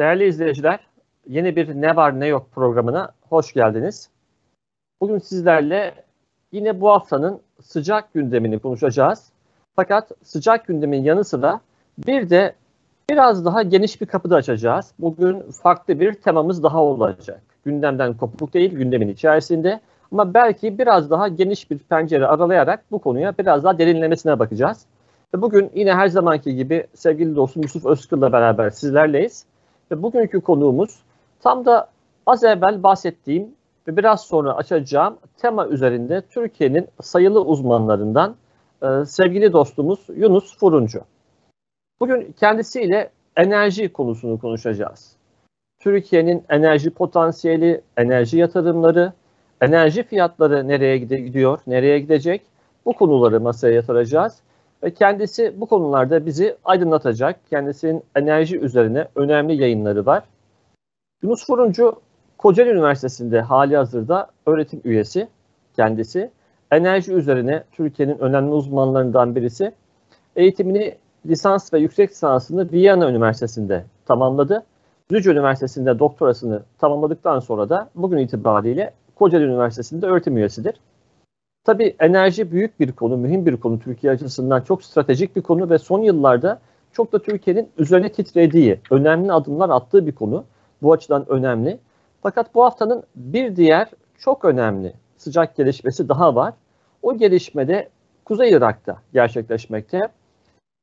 Değerli izleyiciler, yeni bir Ne Var Ne Yok programına hoş geldiniz. Bugün sizlerle yine bu haftanın sıcak gündemini konuşacağız. Fakat sıcak gündemin yanı sıra bir de biraz daha geniş bir kapıda açacağız. Bugün farklı bir temamız daha olacak. Gündemden kopuk değil, gündemin içerisinde. Ama belki biraz daha geniş bir pencere aralayarak bu konuya biraz daha derinlemesine bakacağız. Bugün yine her zamanki gibi sevgili dostum Yusuf Özkır'la beraber sizlerleyiz. Ve bugünkü konuğumuz tam da az evvel bahsettiğim ve biraz sonra açacağım tema üzerinde Türkiye'nin sayılı uzmanlarından e, sevgili dostumuz Yunus Furuncu. Bugün kendisiyle enerji konusunu konuşacağız. Türkiye'nin enerji potansiyeli, enerji yatırımları, enerji fiyatları nereye gidiyor, nereye gidecek bu konuları masaya yatıracağız. Ve kendisi bu konularda bizi aydınlatacak. Kendisinin enerji üzerine önemli yayınları var. Yunus Furuncu Kocaeli Üniversitesi'nde hali hazırda öğretim üyesi kendisi. Enerji üzerine Türkiye'nin önemli uzmanlarından birisi. Eğitimini lisans ve yüksek lisansını Viyana Üniversitesi'nde tamamladı. Züce Üniversitesi'nde doktorasını tamamladıktan sonra da bugün itibariyle Kocaeli Üniversitesi'nde öğretim üyesidir. Tabii enerji büyük bir konu, mühim bir konu Türkiye açısından çok stratejik bir konu ve son yıllarda çok da Türkiye'nin üzerine titrediği, önemli adımlar attığı bir konu. Bu açıdan önemli. Fakat bu haftanın bir diğer çok önemli sıcak gelişmesi daha var. O gelişmede Kuzey Irak'ta gerçekleşmekte.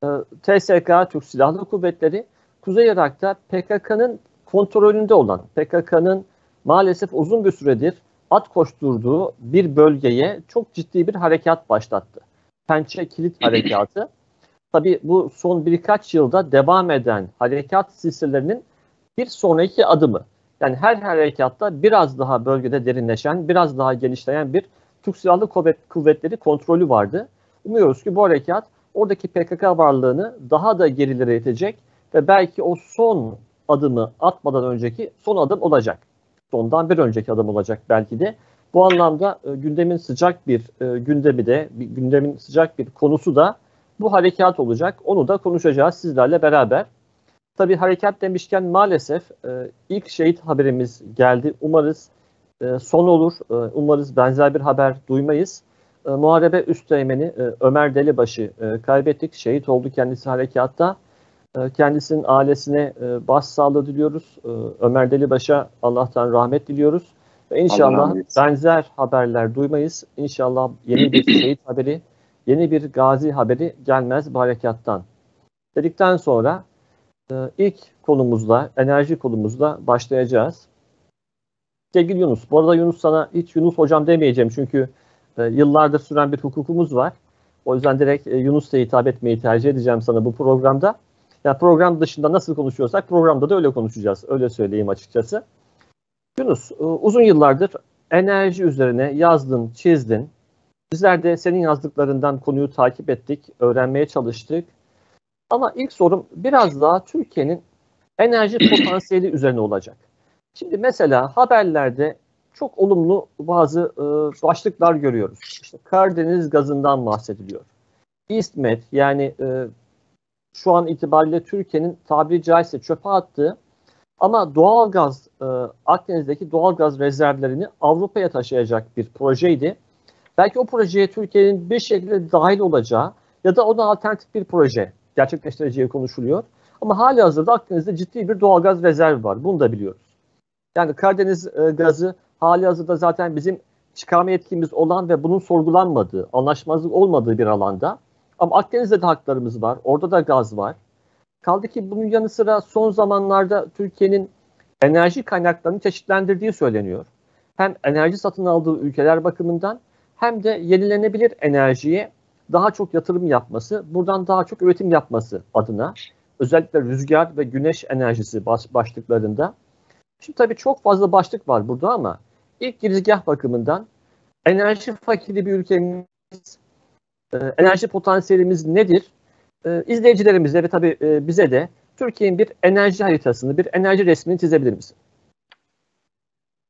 Ee, TSK, Türk Silahlı Kuvvetleri, Kuzey Irak'ta PKK'nın kontrolünde olan, PKK'nın maalesef uzun bir süredir at koşturduğu bir bölgeye çok ciddi bir harekat başlattı. Pençe Kilit Harekatı. Tabi bu son birkaç yılda devam eden harekat silsilelerinin bir sonraki adımı. Yani her harekatta biraz daha bölgede derinleşen, biraz daha genişleyen bir Türk Silahlı Kuvvetleri kontrolü vardı. Umuyoruz ki bu harekat oradaki PKK varlığını daha da gerilere itecek ve belki o son adımı atmadan önceki son adım olacak ondan bir önceki adım olacak belki de. Bu anlamda e, gündemin sıcak bir e, gündemi de, bir gündemin sıcak bir konusu da bu harekat olacak. Onu da konuşacağız sizlerle beraber. Tabii harekat demişken maalesef e, ilk şehit haberimiz geldi. Umarız e, son olur. E, umarız benzer bir haber duymayız. E, Muharebe Üsteğmeni e, Ömer Delibaşı e, kaybettik. Şehit oldu kendisi harekatta. Ee, kendisinin ailesine e, başsağlığı diliyoruz. Ee, Ömer Delibaş'a Allah'tan rahmet diliyoruz. Ve inşallah benzer haberler duymayız. İnşallah yeni bir şehit haberi, yeni bir gazi haberi gelmez bu harekattan. Dedikten sonra e, ilk konumuzla, enerji konumuzla başlayacağız. Sevgili Yunus, bu arada Yunus sana hiç Yunus hocam demeyeceğim çünkü e, yıllardır süren bir hukukumuz var. O yüzden direkt Yunus'la hitap etmeyi tercih edeceğim sana bu programda. Yani program dışında nasıl konuşuyorsak programda da öyle konuşacağız. Öyle söyleyeyim açıkçası. Yunus, e, uzun yıllardır enerji üzerine yazdın, çizdin. Bizler de senin yazdıklarından konuyu takip ettik, öğrenmeye çalıştık. Ama ilk sorum biraz daha Türkiye'nin enerji potansiyeli üzerine olacak. Şimdi mesela haberlerde çok olumlu bazı e, başlıklar görüyoruz. İşte Karadeniz gazından bahsediliyor. İSMET yani e, şu an itibariyle Türkiye'nin tabiri caizse çöpe attığı ama doğalgaz e, Akdeniz'deki doğalgaz rezervlerini Avrupa'ya taşıyacak bir projeydi. Belki o projeye Türkiye'nin bir şekilde dahil olacağı ya da ona alternatif bir proje gerçekleştireceği konuşuluyor. Ama hali hazırda Akdeniz'de ciddi bir doğalgaz rezervi var. Bunu da biliyoruz. Yani Karadeniz e, gazı hali hazırda zaten bizim çıkarma yetkimiz olan ve bunun sorgulanmadığı, anlaşmazlık olmadığı bir alanda. Ama Akdeniz'de de haklarımız var. Orada da gaz var. Kaldı ki bunun yanı sıra son zamanlarda Türkiye'nin enerji kaynaklarını çeşitlendirdiği söyleniyor. Hem enerji satın aldığı ülkeler bakımından hem de yenilenebilir enerjiye daha çok yatırım yapması, buradan daha çok üretim yapması adına özellikle rüzgar ve güneş enerjisi baş, başlıklarında. Şimdi tabii çok fazla başlık var burada ama ilk girizgah bakımından enerji fakiri bir ülkemiz e, enerji potansiyelimiz nedir? E, ve tabii e, bize de Türkiye'nin bir enerji haritasını, bir enerji resmini çizebilir misin?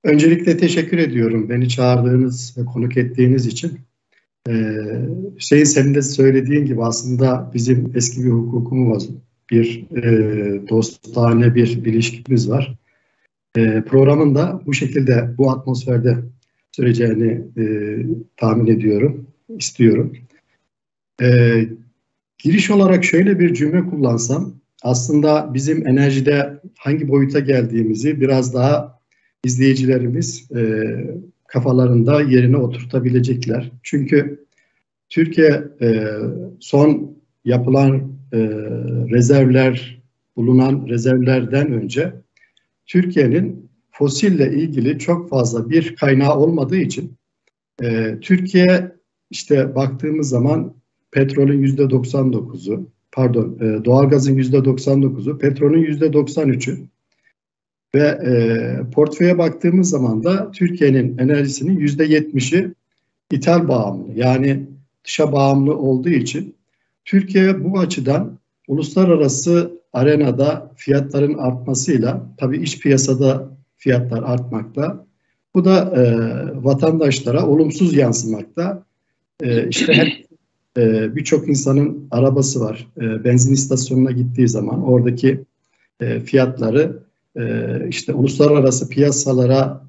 Öncelikle teşekkür ediyorum beni çağırdığınız ve konuk ettiğiniz için. Ee, Hüseyin senin de söylediğin gibi aslında bizim eski bir hukukumuz, bir e, dostane bir ilişkimiz var. E, programın da bu şekilde, bu atmosferde süreceğini e, tahmin ediyorum, istiyorum. E, giriş olarak şöyle bir cümle kullansam, aslında bizim enerjide hangi boyuta geldiğimizi biraz daha izleyicilerimiz e, kafalarında yerine oturtabilecekler. Çünkü Türkiye e, son yapılan e, rezervler, bulunan rezervlerden önce Türkiye'nin fosille ilgili çok fazla bir kaynağı olmadığı için e, Türkiye işte baktığımız zaman petrolün yüzde 99'u, pardon e, doğalgazın yüzde 99'u, petrolün yüzde 93'ü ve e, portföye baktığımız zaman da Türkiye'nin enerjisinin yüzde 70'i ithal bağımlı. Yani dışa bağımlı olduğu için Türkiye bu açıdan uluslararası arenada fiyatların artmasıyla tabii iç piyasada fiyatlar artmakta. Bu da e, vatandaşlara olumsuz yansımakta. E, işte hep e, birçok insanın arabası var. E, benzin istasyonuna gittiği zaman oradaki e, fiyatları e, işte uluslararası piyasalara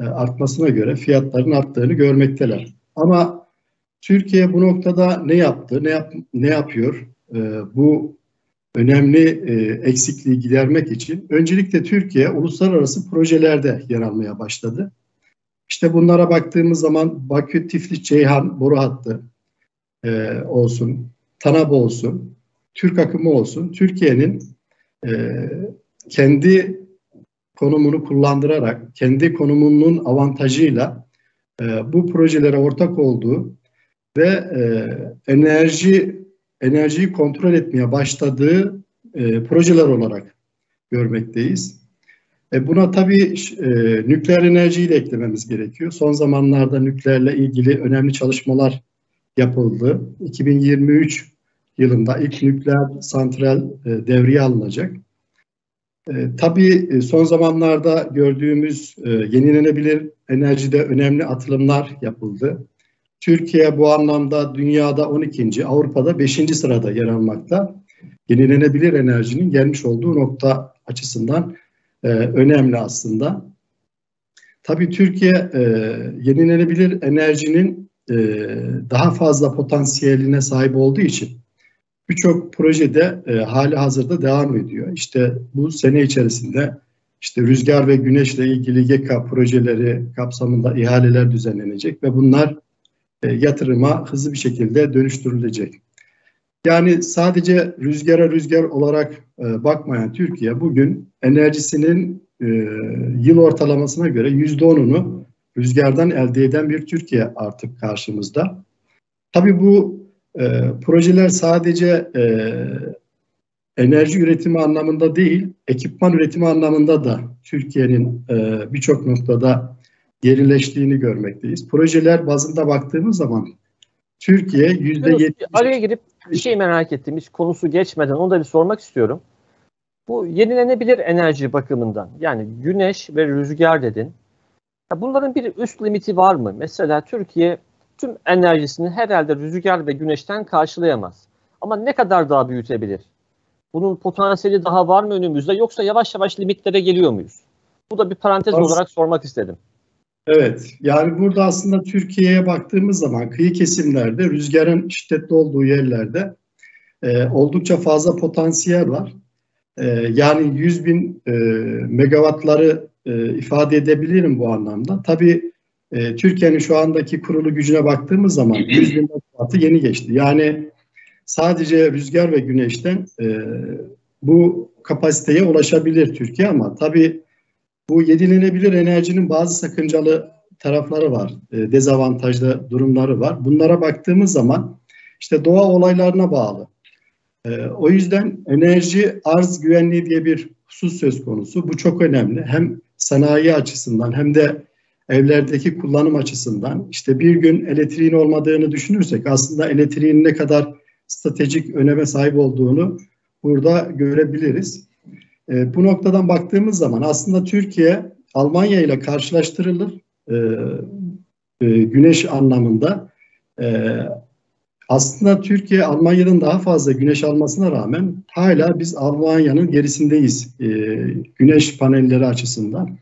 e, artmasına göre fiyatların arttığını görmekteler. Ama Türkiye bu noktada ne yaptı, ne, yap, ne yapıyor? E, bu önemli e, eksikliği gidermek için öncelikle Türkiye uluslararası projelerde yer almaya başladı. İşte bunlara baktığımız zaman Bakü, Tiflis, Ceyhan boru hattı e, olsun, TANAP olsun, Türk akımı olsun, Türkiye'nin e, kendi konumunu kullandırarak, kendi konumunun avantajıyla e, bu projelere ortak olduğu ve e, enerji enerjiyi kontrol etmeye başladığı e, projeler olarak görmekteyiz. E, buna tabii e, nükleer enerjiyi de eklememiz gerekiyor. Son zamanlarda nükleerle ilgili önemli çalışmalar yapıldı. 2023 yılında ilk nükleer santral e, devreye alınacak. E, tabii e, son zamanlarda gördüğümüz e, yenilenebilir enerjide önemli atılımlar yapıldı. Türkiye bu anlamda dünyada 12. Avrupa'da 5. sırada yer almakta. Yenilenebilir enerjinin gelmiş olduğu nokta açısından önemli aslında. Tabii Türkiye yenilenebilir enerjinin e, daha fazla potansiyeline sahip olduğu için birçok projede e, hali hazırda devam ediyor. İşte bu sene içerisinde işte rüzgar ve güneşle ilgili GEKA projeleri kapsamında ihaleler düzenlenecek ve bunlar e, yatırıma hızlı bir şekilde dönüştürülecek. Yani sadece rüzgara rüzgar olarak e, bakmayan Türkiye bugün enerjisinin e, yıl ortalamasına göre yüzde onunu rüzgardan elde eden bir Türkiye artık karşımızda. Tabii bu e, projeler sadece e, enerji üretimi anlamında değil, ekipman üretimi anlamında da Türkiye'nin e, birçok noktada gerileştiğini görmekteyiz. Projeler bazında baktığımız zaman Türkiye yüzde yetmiş... Araya girip bir şey merak ettim. Hiç konusu geçmeden onu da bir sormak istiyorum. Bu yenilenebilir enerji bakımından yani güneş ve rüzgar dedin. Bunların bir üst limiti var mı? Mesela Türkiye tüm enerjisini herhalde rüzgar ve güneşten karşılayamaz. Ama ne kadar daha büyütebilir? Bunun potansiyeli daha var mı önümüzde yoksa yavaş yavaş limitlere geliyor muyuz? Bu da bir parantez As- olarak sormak istedim. Evet, yani burada aslında Türkiye'ye baktığımız zaman kıyı kesimlerde, rüzgarın şiddetli olduğu yerlerde e, oldukça fazla potansiyel var. E, yani 100 bin e, megawattları e, ifade edebilirim bu anlamda. Tabii e, Türkiye'nin şu andaki kurulu gücüne baktığımız zaman 100 bin megawattı yeni geçti. Yani sadece rüzgar ve güneşten e, bu kapasiteye ulaşabilir Türkiye ama tabii bu yenilenebilir enerjinin bazı sakıncalı tarafları var, e, dezavantajlı durumları var. Bunlara baktığımız zaman işte doğa olaylarına bağlı. E, o yüzden enerji arz güvenliği diye bir husus söz konusu. Bu çok önemli. Hem sanayi açısından hem de evlerdeki kullanım açısından. İşte bir gün elektriğin olmadığını düşünürsek aslında elektriğin ne kadar stratejik öneme sahip olduğunu burada görebiliriz. E, bu noktadan baktığımız zaman aslında Türkiye Almanya ile karşılaştırılır e, e, güneş anlamında. E, aslında Türkiye Almanya'dan daha fazla güneş almasına rağmen hala biz Almanya'nın gerisindeyiz e, güneş panelleri açısından.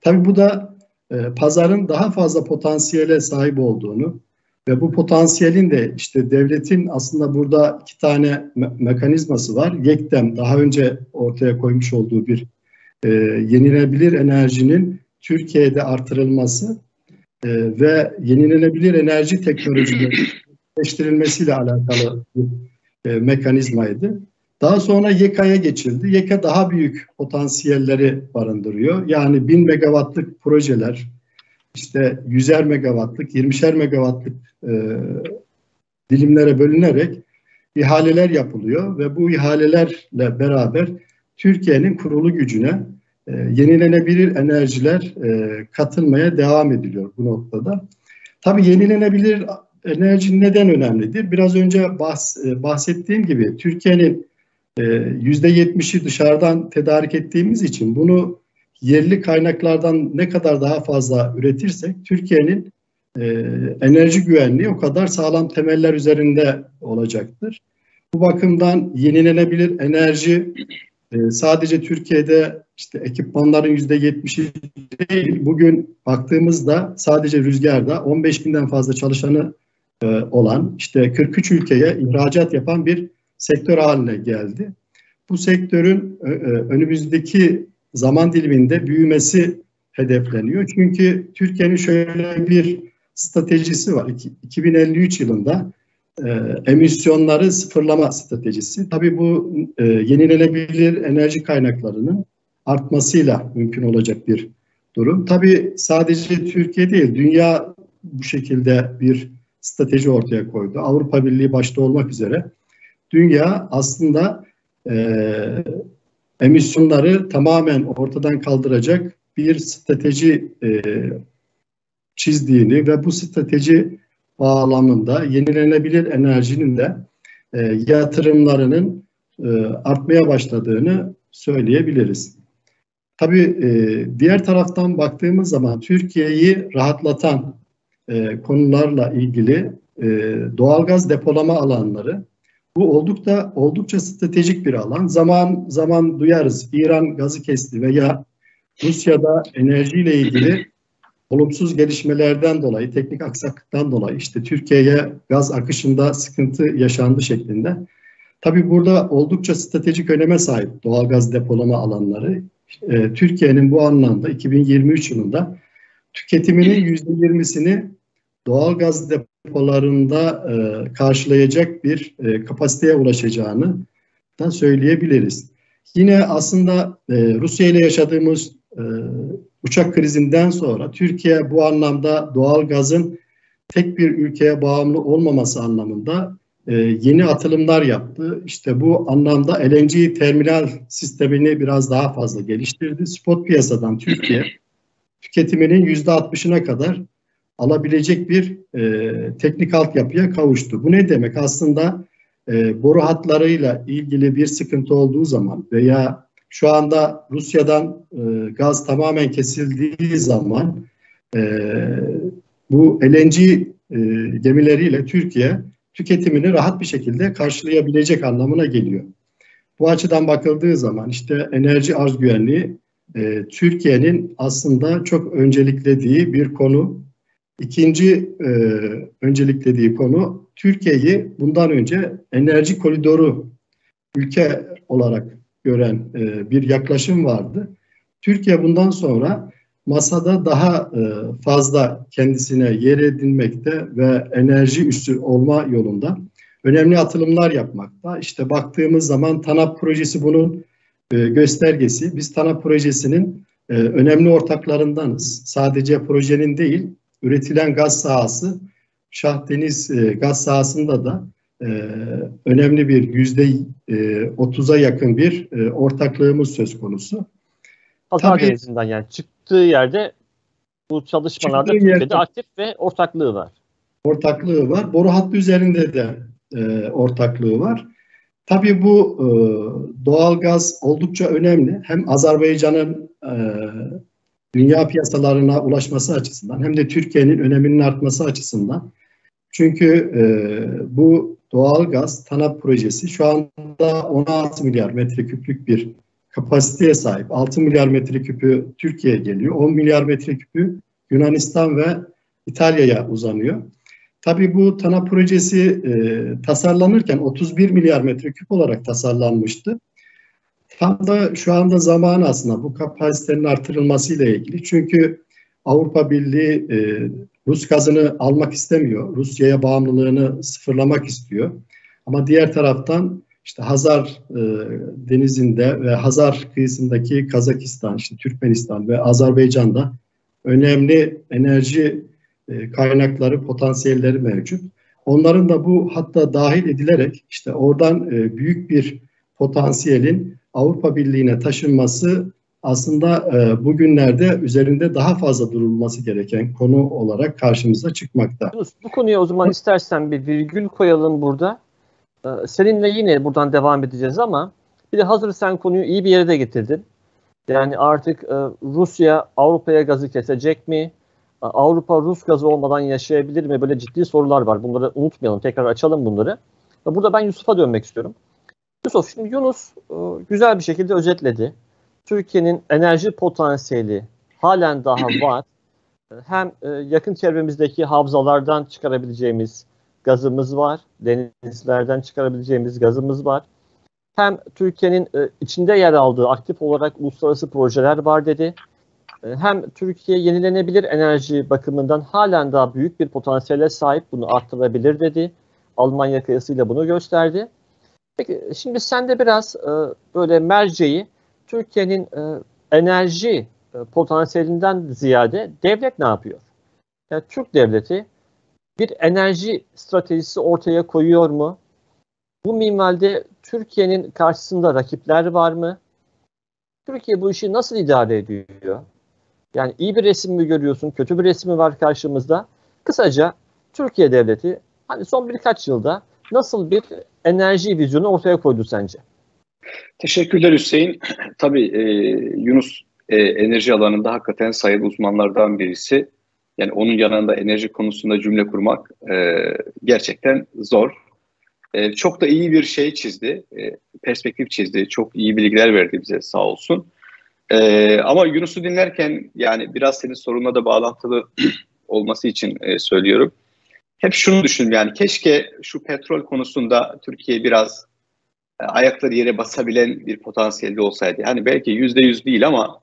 Tabii bu da e, pazarın daha fazla potansiyele sahip olduğunu ve bu potansiyelin de işte devletin aslında burada iki tane me- mekanizması var. Yektem daha önce ortaya koymuş olduğu bir e, yenilenebilir enerjinin Türkiye'de artırılması e, ve yenilenebilir enerji teknolojileri geliştirilmesiyle alakalı bir e, mekanizmaydı. Daha sonra YEKA'ya geçildi. YEKA daha büyük potansiyelleri barındırıyor. Yani 1000 megawattlık projeler, işte 100'er megawattlık, 20'şer megawattlık e, dilimlere bölünerek ihaleler yapılıyor ve bu ihalelerle beraber Türkiye'nin kurulu gücüne e, yenilenebilir enerjiler e, katılmaya devam ediliyor bu noktada. Tabii yenilenebilir enerji neden önemlidir? Biraz önce bahs e, bahsettiğim gibi Türkiye'nin e, yüzde yetmişi dışarıdan tedarik ettiğimiz için bunu yerli kaynaklardan ne kadar daha fazla üretirsek Türkiye'nin e, enerji güvenliği o kadar sağlam temeller üzerinde olacaktır. Bu bakımdan yenilenebilir enerji e, sadece Türkiye'de işte ekipmanların yüzde yetmişi değil. Bugün baktığımızda sadece rüzgarda 15 binden fazla çalışanı e, olan işte 43 ülkeye ihracat yapan bir sektör haline geldi. Bu sektörün e, e, önümüzdeki zaman diliminde büyümesi hedefleniyor. Çünkü Türkiye'nin şöyle bir stratejisi var. 2053 yılında emisyonları sıfırlama stratejisi. Tabii bu yenilenebilir enerji kaynaklarının artmasıyla mümkün olacak bir durum. Tabii sadece Türkiye değil, dünya bu şekilde bir strateji ortaya koydu. Avrupa Birliği başta olmak üzere dünya aslında e, emisyonları tamamen ortadan kaldıracak bir strateji e, çizdiğini ve bu strateji bağlamında yenilenebilir enerjinin de e, yatırımlarının e, artmaya başladığını söyleyebiliriz. Tabii e, diğer taraftan baktığımız zaman Türkiye'yi rahatlatan e, konularla ilgili e, doğalgaz depolama alanları bu oldukça oldukça stratejik bir alan. Zaman zaman duyarız İran gazı kesti veya Rusya'da enerjiyle ilgili olumsuz gelişmelerden dolayı, teknik aksaklıktan dolayı işte Türkiye'ye gaz akışında sıkıntı yaşandı şeklinde. Tabii burada oldukça stratejik öneme sahip doğalgaz depolama alanları. E, Türkiye'nin bu anlamda 2023 yılında tüketiminin %20'sini doğalgaz depolarında e, karşılayacak bir e, kapasiteye ulaşacağını da söyleyebiliriz. Yine aslında e, Rusya ile yaşadığımız e, uçak krizinden sonra Türkiye bu anlamda doğalgazın tek bir ülkeye bağımlı olmaması anlamında e, yeni atılımlar yaptı. İşte bu anlamda LNG terminal sistemini biraz daha fazla geliştirdi. Spot piyasadan Türkiye tüketiminin yüzde 60'ına kadar alabilecek bir e, teknik altyapıya kavuştu. Bu ne demek? Aslında e, boru hatlarıyla ilgili bir sıkıntı olduğu zaman veya şu anda Rusya'dan e, gaz tamamen kesildiği zaman e, bu LNG e, gemileriyle Türkiye tüketimini rahat bir şekilde karşılayabilecek anlamına geliyor. Bu açıdan bakıldığı zaman işte enerji arz güvenliği e, Türkiye'nin aslında çok önceliklediği bir konu. İkinci e, önceliklediği konu Türkiye'yi bundan önce enerji koridoru ülke olarak gören e, bir yaklaşım vardı. Türkiye bundan sonra masada daha e, fazla kendisine yer edinmekte ve enerji üssü olma yolunda önemli atılımlar yapmakta. İşte baktığımız zaman TANAP projesi bunun e, göstergesi. Biz TANAP projesinin e, önemli ortaklarındanız. Sadece projenin değil, üretilen gaz sahası, Şahdeniz e, gaz sahasında da e, önemli bir yüzde e, otuza yakın bir e, ortaklığımız söz konusu. Tabii, yani çıktığı yerde bu çalışmalarda Türkiye'de yerde, aktif ve ortaklığı var. Ortaklığı var. Boru hattı üzerinde de e, ortaklığı var. Tabii bu e, doğal gaz oldukça önemli. Hem Azerbaycan'ın e, dünya piyasalarına ulaşması açısından hem de Türkiye'nin öneminin artması açısından Çünkü e, bu doğal gaz TANAP projesi şu anda 16 milyar metreküplük bir kapasiteye sahip. 6 milyar metreküpü Türkiye'ye geliyor. 10 milyar metreküpü Yunanistan ve İtalya'ya uzanıyor. Tabii bu TANAP projesi e, tasarlanırken 31 milyar metreküp olarak tasarlanmıştı. Tam da şu anda zaman aslında bu kapasitenin artırılması ile ilgili. Çünkü Avrupa Birliği e, Rus gazını almak istemiyor. Rusya'ya bağımlılığını sıfırlamak istiyor. Ama diğer taraftan işte Hazar e, denizinde ve Hazar kıyısındaki Kazakistan, işte Türkmenistan ve Azerbaycan'da önemli enerji e, kaynakları, potansiyelleri mevcut. Onların da bu hatta dahil edilerek işte oradan e, büyük bir potansiyelin Avrupa Birliği'ne taşınması aslında e, bugünlerde üzerinde daha fazla durulması gereken konu olarak karşımıza çıkmakta. Bu konuya o zaman istersen bir virgül koyalım burada. Ee, seninle yine buradan devam edeceğiz ama bir de hazır sen konuyu iyi bir yere de getirdin. Yani artık e, Rusya Avrupa'ya gazı kesecek mi? Avrupa Rus gazı olmadan yaşayabilir mi? Böyle ciddi sorular var. Bunları unutmayalım. Tekrar açalım bunları. Burada ben Yusuf'a dönmek istiyorum. Yusuf şimdi Yunus e, güzel bir şekilde özetledi. Türkiye'nin enerji potansiyeli halen daha var. Hem e, yakın çevremizdeki havzalardan çıkarabileceğimiz gazımız var. Denizlerden çıkarabileceğimiz gazımız var. Hem Türkiye'nin e, içinde yer aldığı aktif olarak uluslararası projeler var dedi. Hem Türkiye yenilenebilir enerji bakımından halen daha büyük bir potansiyele sahip bunu arttırabilir dedi. Almanya kıyasıyla bunu gösterdi. Peki şimdi sen de biraz e, böyle merceği Türkiye'nin e, enerji e, potansiyelinden ziyade devlet ne yapıyor? Yani Türk devleti bir enerji stratejisi ortaya koyuyor mu? Bu minvalde Türkiye'nin karşısında rakipler var mı? Türkiye bu işi nasıl idare ediyor? Yani iyi bir resim mi görüyorsun, kötü bir resim mi var karşımızda? Kısaca Türkiye devleti hani son birkaç yılda nasıl bir enerji vizyonu ortaya koydu sence? Teşekkürler Hüseyin. Tabii e, Yunus e, enerji alanında hakikaten sayılı uzmanlardan birisi. Yani onun yanında enerji konusunda cümle kurmak e, gerçekten zor. E, çok da iyi bir şey çizdi, e, perspektif çizdi, çok iyi bilgiler verdi bize sağ olsun. E, ama Yunus'u dinlerken yani biraz senin sorunla da bağlantılı olması için e, söylüyorum. Hep şunu düşündüm yani keşke şu petrol konusunda Türkiye biraz e, ayakları yere basabilen bir potansiyelde olsaydı. Hani belki yüzde yüz değil ama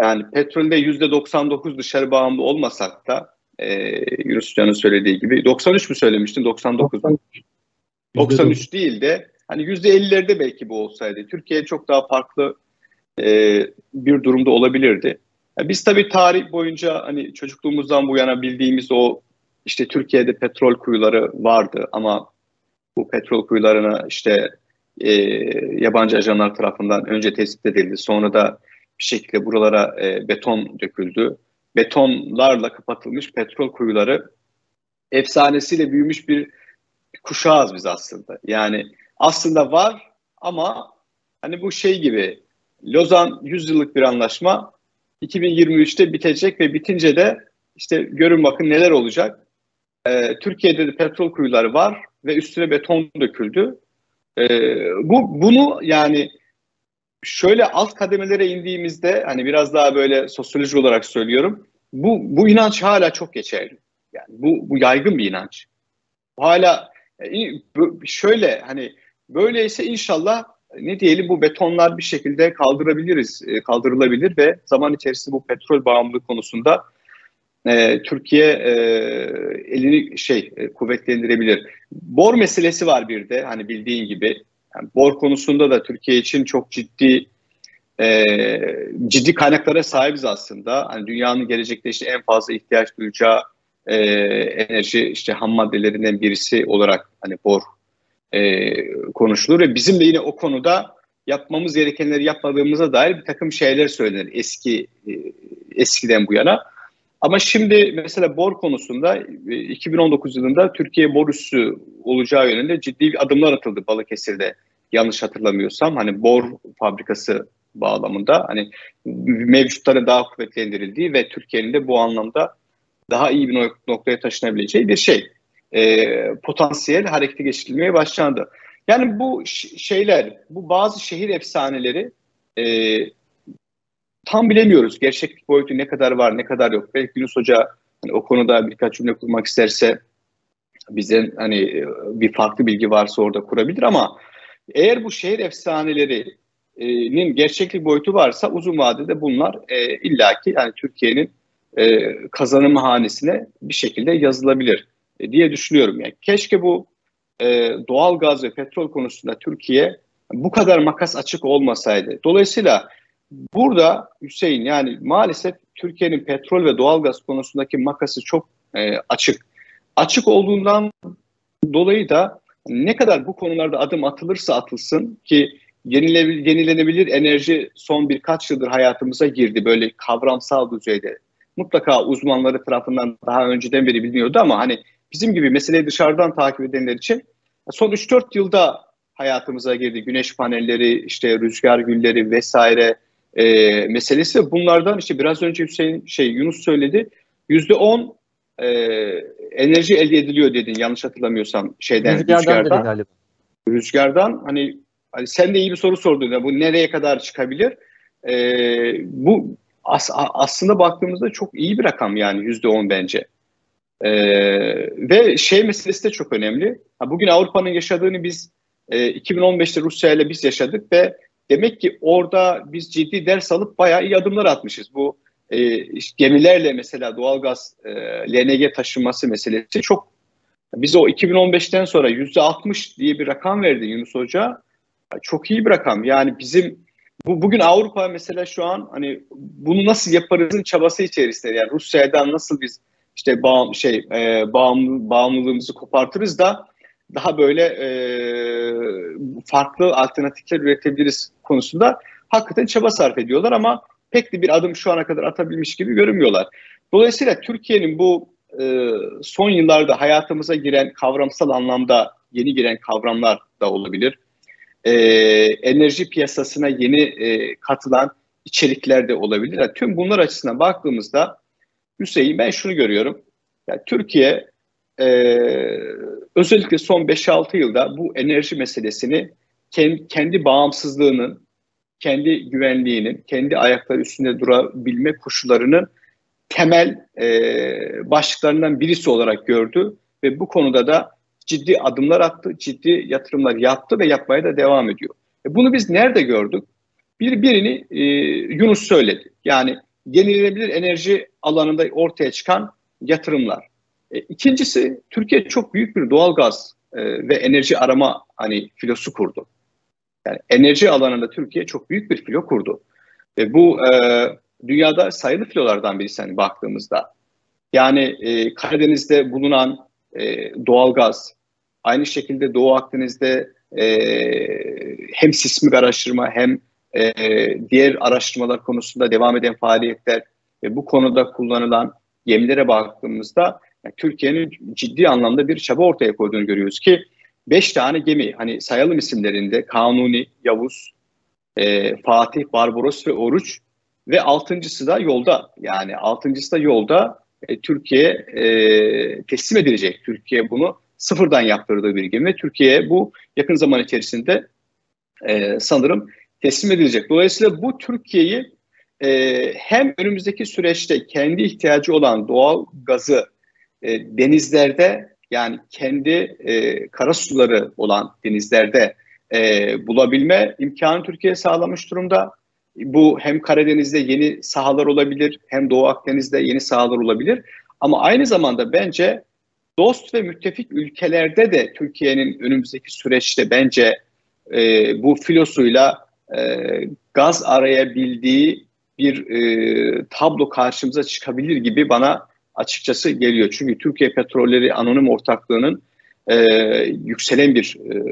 yani petrolde yüzde 99 dışarı bağımlı olmasak da e, Yunus Hoca'nın söylediği gibi 93 mü söylemiştin 99 mu? 93 değil de hani yüzde 50'lerde belki bu olsaydı Türkiye çok daha farklı e, bir durumda olabilirdi. Yani biz tabii tarih boyunca hani çocukluğumuzdan bu yana bildiğimiz o işte Türkiye'de petrol kuyuları vardı ama bu petrol kuyularına işte e, yabancı ajanlar tarafından önce tespit edildi. Sonra da bir şekilde buralara e, beton döküldü. Betonlarla kapatılmış petrol kuyuları efsanesiyle büyümüş bir kuşağız biz aslında. Yani aslında var ama hani bu şey gibi Lozan 100 yıllık bir anlaşma 2023'te bitecek ve bitince de işte görün bakın neler olacak. Ee, Türkiye'de de petrol kuyuları var ve üstüne beton döküldü. Ee, bu bunu yani şöyle alt kademelere indiğimizde hani biraz daha böyle sosyoloji olarak söylüyorum. Bu bu inanç hala çok geçerli. Yani bu bu yaygın bir inanç. Hala e, şöyle hani böyleyse inşallah ne diyelim bu betonlar bir şekilde kaldırabiliriz, e, kaldırılabilir ve zaman içerisinde bu petrol bağımlılığı konusunda e, Türkiye e, elini şey e, kuvvetlendirebilir. Bor meselesi var bir de hani bildiğin gibi. Yani bor konusunda da Türkiye için çok ciddi e, ciddi kaynaklara sahibiz aslında. Hani dünyanın gelecekte işte en fazla ihtiyaç duyacağı e, enerji işte ham maddelerinden birisi olarak hani bor e, konuşulur ve bizim de yine o konuda yapmamız gerekenleri yapmadığımıza dair bir takım şeyler söylenir eski e, eskiden bu yana. Ama şimdi mesela bor konusunda 2019 e, yılında Türkiye bor üssü olacağı yönünde ciddi bir adımlar atıldı Balıkesir'de yanlış hatırlamıyorsam. Hani bor fabrikası bağlamında hani mevcutların daha kuvvetlendirildiği ve Türkiye'nin de bu anlamda daha iyi bir noktaya taşınabileceği bir şey. e, potansiyel harekete geçirilmeye başlandı. Yani bu şeyler, bu bazı şehir efsaneleri e, tam bilemiyoruz. Gerçeklik boyutu ne kadar var, ne kadar yok. Belki Yunus Hoca hani o konuda birkaç cümle kurmak isterse bize hani e, bir farklı bilgi varsa orada kurabilir ama eğer bu şehir efsanelerinin gerçeklik boyutu varsa uzun vadede bunlar e, illaki yani Türkiye'nin e, kazanım hanesine bir şekilde yazılabilir e, diye düşünüyorum. Yani keşke bu e, doğal gaz ve petrol konusunda Türkiye bu kadar makas açık olmasaydı. Dolayısıyla burada Hüseyin yani maalesef Türkiye'nin petrol ve doğal gaz konusundaki makası çok e, açık. Açık olduğundan dolayı da ne kadar bu konularda adım atılırsa atılsın ki yenilenebilir enerji son birkaç yıldır hayatımıza girdi böyle kavramsal düzeyde. Mutlaka uzmanları tarafından daha önceden beri biliniyordu ama hani bizim gibi meseleyi dışarıdan takip edenler için son 3-4 yılda hayatımıza girdi. Güneş panelleri, işte rüzgar gülleri vesaire e, meselesi. Bunlardan işte biraz önce Hüseyin şey Yunus söyledi. Yüzde on e, enerji elde ediliyor dedin yanlış hatırlamıyorsam şeyden rüzgardan. Rüzgardan, rüzgardan hani, hani sen de iyi bir soru sordun ya bu nereye kadar çıkabilir? E, bu as, aslında baktığımızda çok iyi bir rakam yani yüzde on bence. E, ve şey meselesi de çok önemli. Ha, bugün Avrupa'nın yaşadığını biz e, 2015'te Rusya ile biz yaşadık ve demek ki orada biz ciddi ders alıp bayağı iyi adımlar atmışız. Bu e, işte gemilerle mesela doğalgaz e, LNG taşınması meselesi çok biz o 2015'ten sonra yüzde 60 diye bir rakam verdi Yunus Hoca. Çok iyi bir rakam. Yani bizim bu bugün Avrupa mesela şu an hani bunu nasıl yaparızın çabası içerisinde. Yani Rusya'dan nasıl biz işte bağım, şey e, bağımlı, bağımlılığımızı kopartırız da daha böyle e, farklı alternatifler üretebiliriz konusunda hakikaten çaba sarf ediyorlar ama pek de bir adım şu ana kadar atabilmiş gibi görünmüyorlar. Dolayısıyla Türkiye'nin bu e, son yıllarda hayatımıza giren kavramsal anlamda yeni giren kavramlar da olabilir. E, enerji piyasasına yeni e, katılan içerikler de olabilir. Yani tüm bunlar açısından baktığımızda Hüseyin ben şunu görüyorum. Yani Türkiye e, özellikle son 5-6 yılda bu enerji meselesini kendi, bağımsızlığının, kendi güvenliğinin, kendi ayakları üstünde durabilme koşullarının temel e, başlıklarından birisi olarak gördü ve bu konuda da ciddi adımlar attı, ciddi yatırımlar yaptı ve yapmaya da devam ediyor. E bunu biz nerede gördük? Bir birini e, Yunus söyledi. Yani yenilenebilir enerji alanında ortaya çıkan yatırımlar. E, ikincisi Türkiye çok büyük bir doğal gaz e, ve enerji arama hani filosu kurdu. Yani enerji alanında Türkiye çok büyük bir filo kurdu. Ve bu e, dünyada sayılı filolardan birisi hani baktığımızda. Yani e, Karadeniz'de bulunan e, doğal gaz, aynı şekilde Doğu Akdeniz'de e, hem sismik araştırma hem e, diğer araştırmalar konusunda devam eden faaliyetler ve bu konuda kullanılan gemilere baktığımızda Türkiye'nin ciddi anlamda bir çaba ortaya koyduğunu görüyoruz ki beş tane gemi hani sayalım isimlerinde Kanuni, Yavuz, e, Fatih, Barbaros ve Oruç ve altıncısı da yolda yani altıncısı da yolda e, Türkiye e, teslim edilecek. Türkiye bunu sıfırdan yaptırdığı bir gemi ve Türkiye bu yakın zaman içerisinde e, sanırım teslim edilecek. Dolayısıyla bu Türkiye'yi e, hem önümüzdeki süreçte kendi ihtiyacı olan doğal gazı e, denizlerde yani kendi e, kara suları olan denizlerde e, bulabilme imkanı Türkiye sağlamış durumda. Bu hem Karadeniz'de yeni sahalar olabilir hem Doğu Akdeniz'de yeni sahalar olabilir. Ama aynı zamanda bence dost ve müttefik ülkelerde de Türkiye'nin önümüzdeki süreçte bence e, bu filosuyla e, gaz arayabildiği bir e, tablo karşımıza çıkabilir gibi bana açıkçası geliyor. Çünkü Türkiye Petrolleri Anonim Ortaklığı'nın e, yükselen bir e,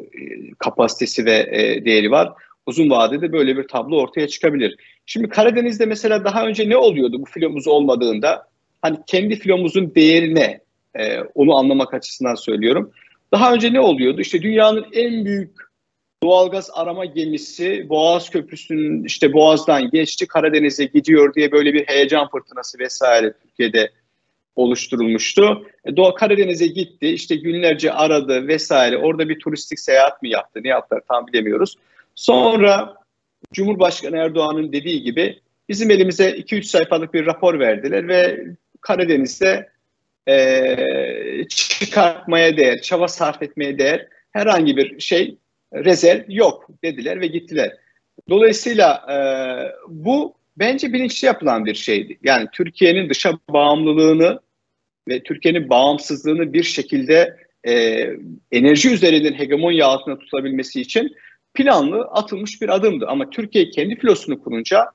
kapasitesi ve e, değeri var. Uzun vadede böyle bir tablo ortaya çıkabilir. Şimdi Karadeniz'de mesela daha önce ne oluyordu bu filomuz olmadığında? Hani kendi filomuzun değerine e, onu anlamak açısından söylüyorum. Daha önce ne oluyordu? İşte dünyanın en büyük doğalgaz arama gemisi Boğaz Köprüsü'nün işte Boğaz'dan geçti Karadeniz'e gidiyor diye böyle bir heyecan fırtınası vesaire Türkiye'de oluşturulmuştu. E, Doğu Karadeniz'e gitti, işte günlerce aradı vesaire. Orada bir turistik seyahat mi yaptı, ne yaptılar tam bilemiyoruz. Sonra Cumhurbaşkanı Erdoğan'ın dediği gibi bizim elimize 2-3 sayfalık bir rapor verdiler ve Karadeniz'de e, çıkartmaya değer, çaba sarf etmeye değer herhangi bir şey rezerv yok dediler ve gittiler. Dolayısıyla e, bu bence bilinçli yapılan bir şeydi. Yani Türkiye'nin dışa bağımlılığını ve Türkiye'nin bağımsızlığını bir şekilde e, enerji üzerinden hegemonya altında tutabilmesi için planlı atılmış bir adımdı. Ama Türkiye kendi filosunu kurunca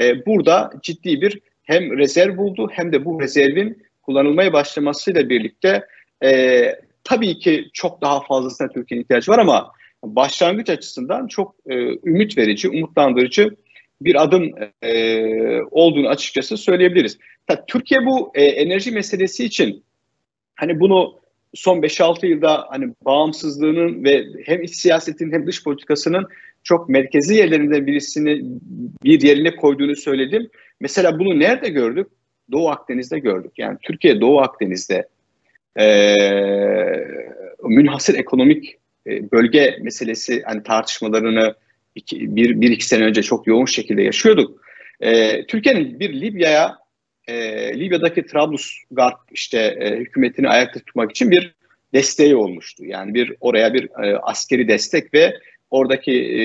e, burada ciddi bir hem rezerv buldu hem de bu rezervin kullanılmaya başlamasıyla birlikte e, tabii ki çok daha fazlasına Türkiye'nin ihtiyacı var ama başlangıç açısından çok e, ümit verici, umutlandırıcı bir adım e, olduğunu açıkçası söyleyebiliriz. Tabii, Türkiye bu e, enerji meselesi için hani bunu son 5-6 yılda hani bağımsızlığının ve hem iç siyasetin hem dış politikasının çok merkezi yerlerinden birisini bir yerine koyduğunu söyledim. Mesela bunu nerede gördük? Doğu Akdeniz'de gördük. Yani Türkiye Doğu Akdeniz'de e, münhasır ekonomik e, bölge meselesi hani tartışmalarını iki, bir, bir iki sene önce çok yoğun şekilde yaşıyorduk. E, Türkiye'nin bir Libya'ya e, Libya'daki Trablusgarp işte e, hükümetini ayakta tutmak için bir desteği olmuştu. Yani bir oraya bir e, askeri destek ve oradaki e,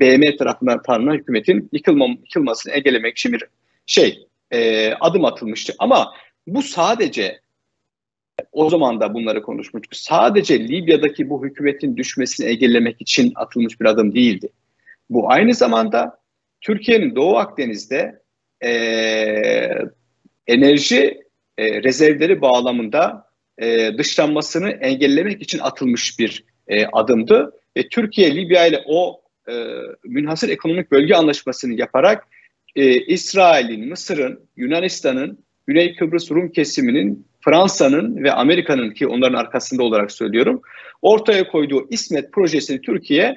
BM tarafından tanınan hükümetin yıkılmam, yıkılmasını engellemek için bir şey e, adım atılmıştı. Ama bu sadece o zaman da bunları konuşmuştuk. Sadece Libya'daki bu hükümetin düşmesini engellemek için atılmış bir adım değildi. Bu aynı zamanda Türkiye'nin Doğu Akdeniz'de e, enerji e, rezervleri bağlamında e, dışlanmasını engellemek için atılmış bir e, adımdı. Ve Türkiye Libya ile o e, münhasır ekonomik bölge anlaşmasını yaparak e, İsrail'in, Mısır'ın, Yunanistan'ın, Güney Kıbrıs Rum kesiminin, Fransa'nın ve Amerika'nın ki onların arkasında olarak söylüyorum, ortaya koyduğu İsmet projesini Türkiye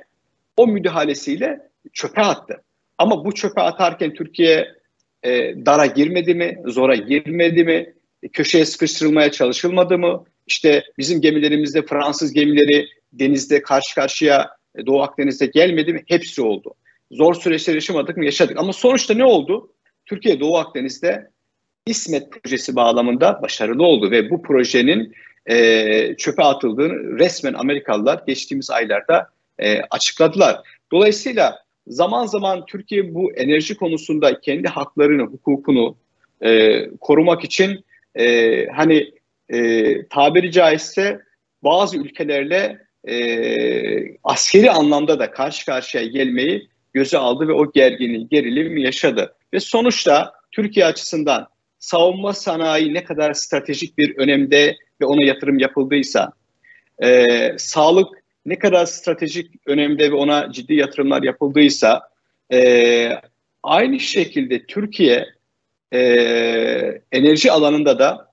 o müdahalesiyle çöpe attı. Ama bu çöpe atarken Türkiye e, dara girmedi mi, zora girmedi mi, köşeye sıkıştırılmaya çalışılmadı mı? İşte bizim gemilerimizde Fransız gemileri denizde karşı karşıya e, Doğu Akdeniz'de gelmedi mi? Hepsi oldu. Zor süreçler yaşamadık mı? Yaşadık. Ama sonuçta ne oldu? Türkiye Doğu Akdeniz'de İsmet projesi bağlamında başarılı oldu ve bu projenin e, çöpe atıldığını resmen Amerikalılar geçtiğimiz aylarda e, açıkladılar. Dolayısıyla zaman zaman Türkiye bu enerji konusunda kendi haklarını, hukukunu e, korumak için e, hani e, tabiri caizse bazı ülkelerle e, askeri anlamda da karşı karşıya gelmeyi göze aldı ve o gerginliği, gerilim yaşadı. Ve sonuçta Türkiye açısından savunma sanayi ne kadar stratejik bir önemde ve ona yatırım yapıldıysa, e, sağlık ne kadar stratejik önemde ve ona ciddi yatırımlar yapıldıysa, e, aynı şekilde Türkiye e, enerji alanında da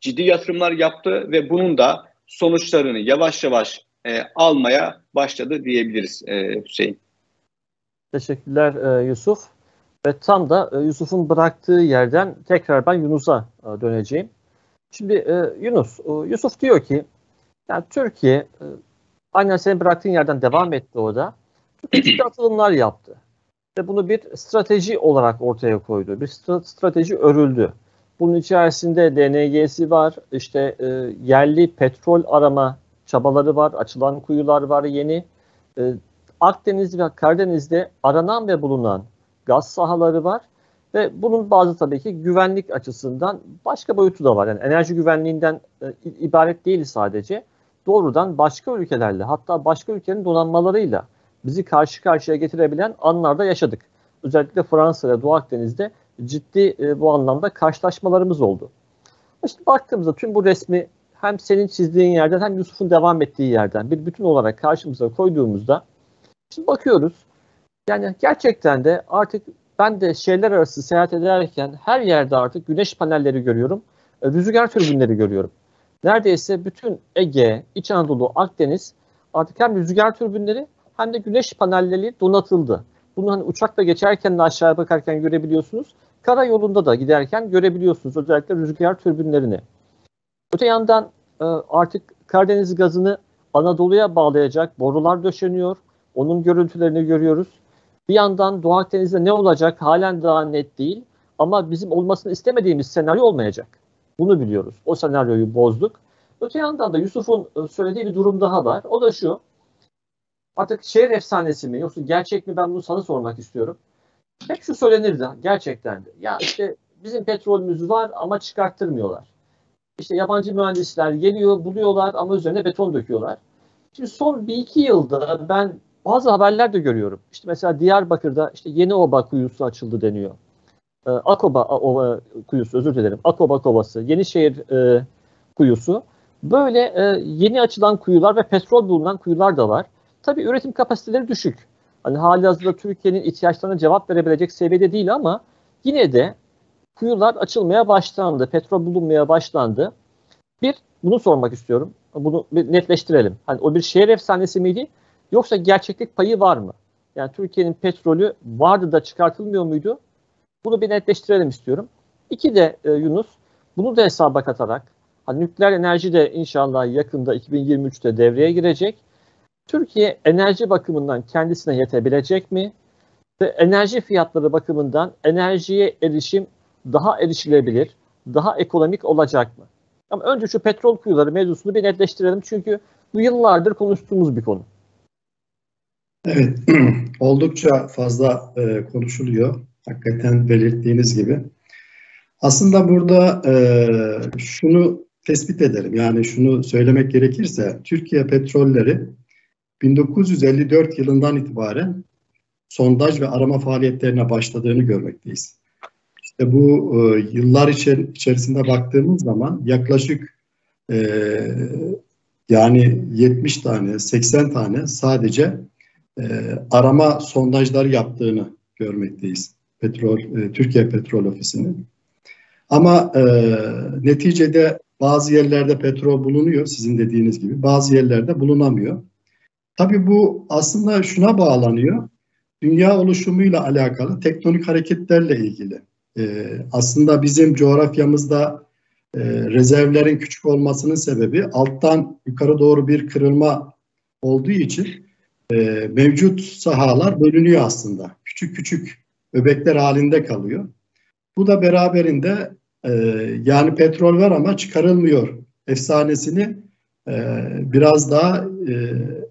ciddi yatırımlar yaptı ve bunun da sonuçlarını yavaş yavaş e, almaya başladı diyebiliriz e, Hüseyin. Teşekkürler e, Yusuf. Ve tam da e, Yusuf'un bıraktığı yerden tekrar ben Yunus'a e, döneceğim. Şimdi e, Yunus, e, Yusuf diyor ki yani Türkiye e, aynen senin bıraktığın yerden devam etti orada. Türkiye atılımlar yaptı. Ve bunu bir strateji olarak ortaya koydu. Bir strateji örüldü. Bunun içerisinde DNG'si var, işte e, yerli petrol arama çabaları var, açılan kuyular var yeni. E, Akdeniz ve Karadeniz'de aranan ve bulunan gaz sahaları var ve bunun bazı tabii ki güvenlik açısından başka boyutu da var. Yani enerji güvenliğinden e, ibaret değil sadece. Doğrudan başka ülkelerle hatta başka ülkenin donanmalarıyla bizi karşı karşıya getirebilen anlarda yaşadık. Özellikle Fransa ve Doğu Akdeniz'de ciddi e, bu anlamda karşılaşmalarımız oldu. İşte baktığımızda tüm bu resmi hem senin çizdiğin yerden hem Yusuf'un devam ettiği yerden bir bütün olarak karşımıza koyduğumuzda şimdi bakıyoruz yani gerçekten de artık ben de şeyler arası seyahat ederken her yerde artık güneş panelleri görüyorum. E, rüzgar türbinleri görüyorum. Neredeyse bütün Ege, İç Anadolu, Akdeniz artık hem rüzgar türbinleri hem de güneş panelleri donatıldı. Bunu hani uçakla geçerken de aşağıya bakarken görebiliyorsunuz. karayolunda da giderken görebiliyorsunuz özellikle rüzgar türbinlerini. Öte yandan e, artık Karadeniz gazını Anadolu'ya bağlayacak borular döşeniyor. Onun görüntülerini görüyoruz. Bir yandan Doğu Akdeniz'de ne olacak halen daha net değil. Ama bizim olmasını istemediğimiz senaryo olmayacak. Bunu biliyoruz. O senaryoyu bozduk. Öte yandan da Yusuf'un e, söylediği bir durum daha var. O da şu. Artık şehir efsanesi mi yoksa gerçek mi ben bunu sana sormak istiyorum. Hep şu söylenirdi gerçekten de. Ya işte bizim petrolümüz var ama çıkarttırmıyorlar. İşte yabancı mühendisler geliyor, buluyorlar ama üzerine beton döküyorlar. Şimdi son bir iki yılda ben bazı haberler de görüyorum. İşte mesela Diyarbakır'da işte Yeni Oba kuyusu açıldı deniyor. Ee, Akoba Ova kuyusu özür dilerim. Akoba Kovası, Yenişehir e, kuyusu. Böyle e, yeni açılan kuyular ve petrol bulunan kuyular da var. Tabii üretim kapasiteleri düşük. Hani hali hazırda Türkiye'nin ihtiyaçlarına cevap verebilecek seviyede değil ama yine de kuyular açılmaya başlandı. Petrol bulunmaya başlandı. Bir, bunu sormak istiyorum. Bunu bir netleştirelim. Hani o bir şehir efsanesi miydi? Yoksa gerçeklik payı var mı? Yani Türkiye'nin petrolü vardı da çıkartılmıyor muydu? Bunu bir netleştirelim istiyorum. İki de e, Yunus, bunu da hesaba katarak hani nükleer enerji de inşallah yakında 2023'te devreye girecek. Türkiye enerji bakımından kendisine yetebilecek mi? Ve enerji fiyatları bakımından enerjiye erişim daha erişilebilir, daha ekonomik olacak mı? Ama önce şu petrol kuyuları mevzusunu bir netleştirelim çünkü bu yıllardır konuştuğumuz bir konu. Evet, oldukça fazla e, konuşuluyor. Hakikaten belirttiğiniz gibi. Aslında burada e, şunu tespit edelim. Yani şunu söylemek gerekirse Türkiye petrolleri 1954 yılından itibaren sondaj ve arama faaliyetlerine başladığını görmekteyiz. İşte bu e, yıllar içer içerisinde baktığımız zaman yaklaşık e, yani 70 tane, 80 tane sadece e, arama sondajları yaptığını görmekteyiz. Petrol, e, Türkiye Petrol Ofisi'nin. Ama e, neticede bazı yerlerde petrol bulunuyor sizin dediğiniz gibi. Bazı yerlerde bulunamıyor. Tabii bu aslında şuna bağlanıyor. Dünya oluşumuyla alakalı tektonik hareketlerle ilgili. Ee, aslında bizim coğrafyamızda e, rezervlerin küçük olmasının sebebi alttan yukarı doğru bir kırılma olduğu için e, mevcut sahalar bölünüyor aslında. Küçük küçük öbekler halinde kalıyor. Bu da beraberinde e, yani petrol var ama çıkarılmıyor efsanesini e, biraz daha e,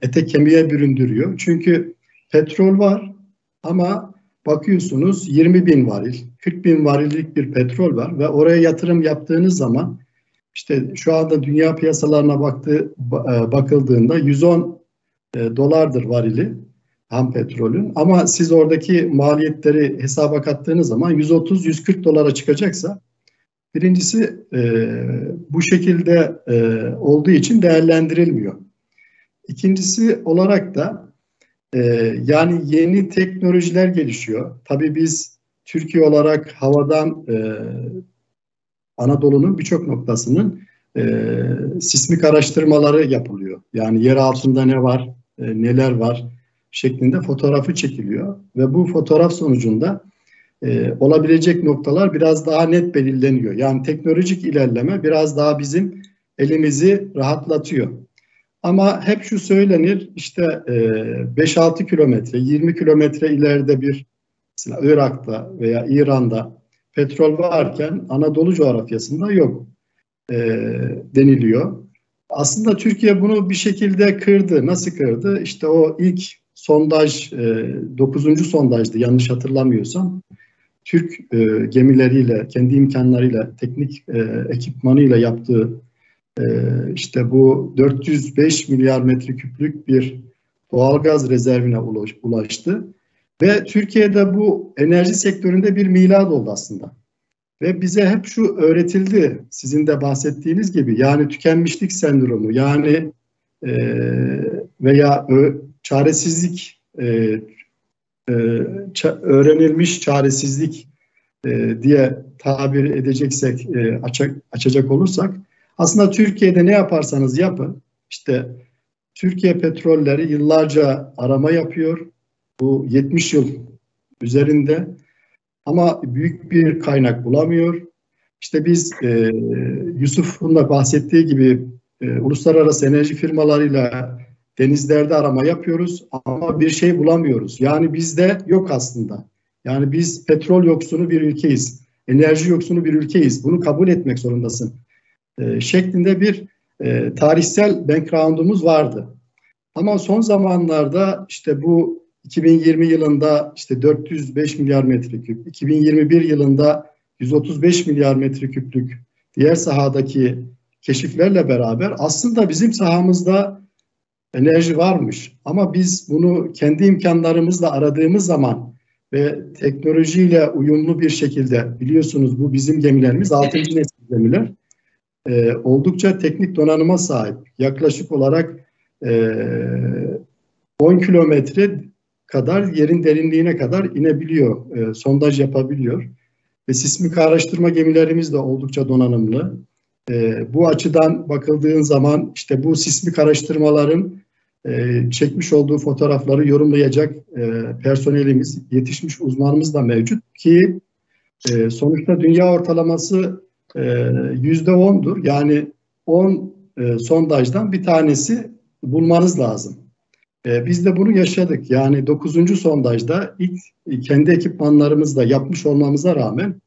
ete kemiğe büründürüyor. Çünkü petrol var ama bakıyorsunuz 20 bin varil, 40 bin varillik bir petrol var ve oraya yatırım yaptığınız zaman işte şu anda dünya piyasalarına baktı, e, bakıldığında 110 e, dolardır varili ham petrolün ama siz oradaki maliyetleri hesaba kattığınız zaman 130-140 dolara çıkacaksa birincisi e, bu şekilde e, olduğu için değerlendirilmiyor. İkincisi olarak da e, yani yeni teknolojiler gelişiyor. Tabii biz Türkiye olarak havadan e, Anadolu'nun birçok noktasının e, sismik araştırmaları yapılıyor. Yani yer altında ne var, e, neler var şeklinde fotoğrafı çekiliyor ve bu fotoğraf sonucunda e, olabilecek noktalar biraz daha net belirleniyor. Yani teknolojik ilerleme biraz daha bizim elimizi rahatlatıyor. Ama hep şu söylenir işte e, 5-6 kilometre, 20 kilometre ileride bir mesela Irak'ta veya İran'da petrol varken Anadolu coğrafyasında yok e, deniliyor. Aslında Türkiye bunu bir şekilde kırdı. Nasıl kırdı? İşte o ilk sondaj, e, 9. sondajdı yanlış hatırlamıyorsam. Türk e, gemileriyle, kendi imkanlarıyla, teknik e, ekipmanıyla yaptığı e, işte bu 405 milyar metreküplük bir doğalgaz rezervine ulaştı. Ve Türkiye'de bu enerji sektöründe bir milat oldu aslında. Ve bize hep şu öğretildi, sizin de bahsettiğiniz gibi, yani tükenmişlik sendromu, yani e, veya ö, çaresizlik, e, e, öğrenilmiş çaresizlik e, diye tabir edeceksek, e, açak, açacak olursak, aslında Türkiye'de ne yaparsanız yapın, işte Türkiye petrolleri yıllarca arama yapıyor, bu 70 yıl üzerinde ama büyük bir kaynak bulamıyor. İşte biz e, Yusuf'un da bahsettiği gibi e, uluslararası enerji firmalarıyla denizlerde arama yapıyoruz ama bir şey bulamıyoruz. Yani bizde yok aslında. Yani biz petrol yoksunu bir ülkeyiz. Enerji yoksunu bir ülkeyiz. Bunu kabul etmek zorundasın. E, şeklinde bir e, tarihsel background'umuz vardı. Ama son zamanlarda işte bu 2020 yılında işte 405 milyar metreküp, 2021 yılında 135 milyar metreküplük diğer sahadaki keşiflerle beraber aslında bizim sahamızda enerji varmış. Ama biz bunu kendi imkanlarımızla aradığımız zaman ve teknolojiyle uyumlu bir şekilde biliyorsunuz bu bizim gemilerimiz 6. nesil gemiler e, oldukça teknik donanıma sahip. Yaklaşık olarak e, 10 kilometre kadar yerin derinliğine kadar inebiliyor, e, sondaj yapabiliyor. Ve sismik araştırma gemilerimiz de oldukça donanımlı. E, bu açıdan bakıldığın zaman işte bu sismik araştırmaların e, çekmiş olduğu fotoğrafları yorumlayacak e, personelimiz, yetişmiş uzmanımız da mevcut ki e, sonuçta dünya ortalaması e, yüzde ondur. Yani 10 e, sondajdan bir tanesi bulmanız lazım. Biz de bunu yaşadık. Yani 9. sondajda ilk kendi ekipmanlarımızla yapmış olmamıza rağmen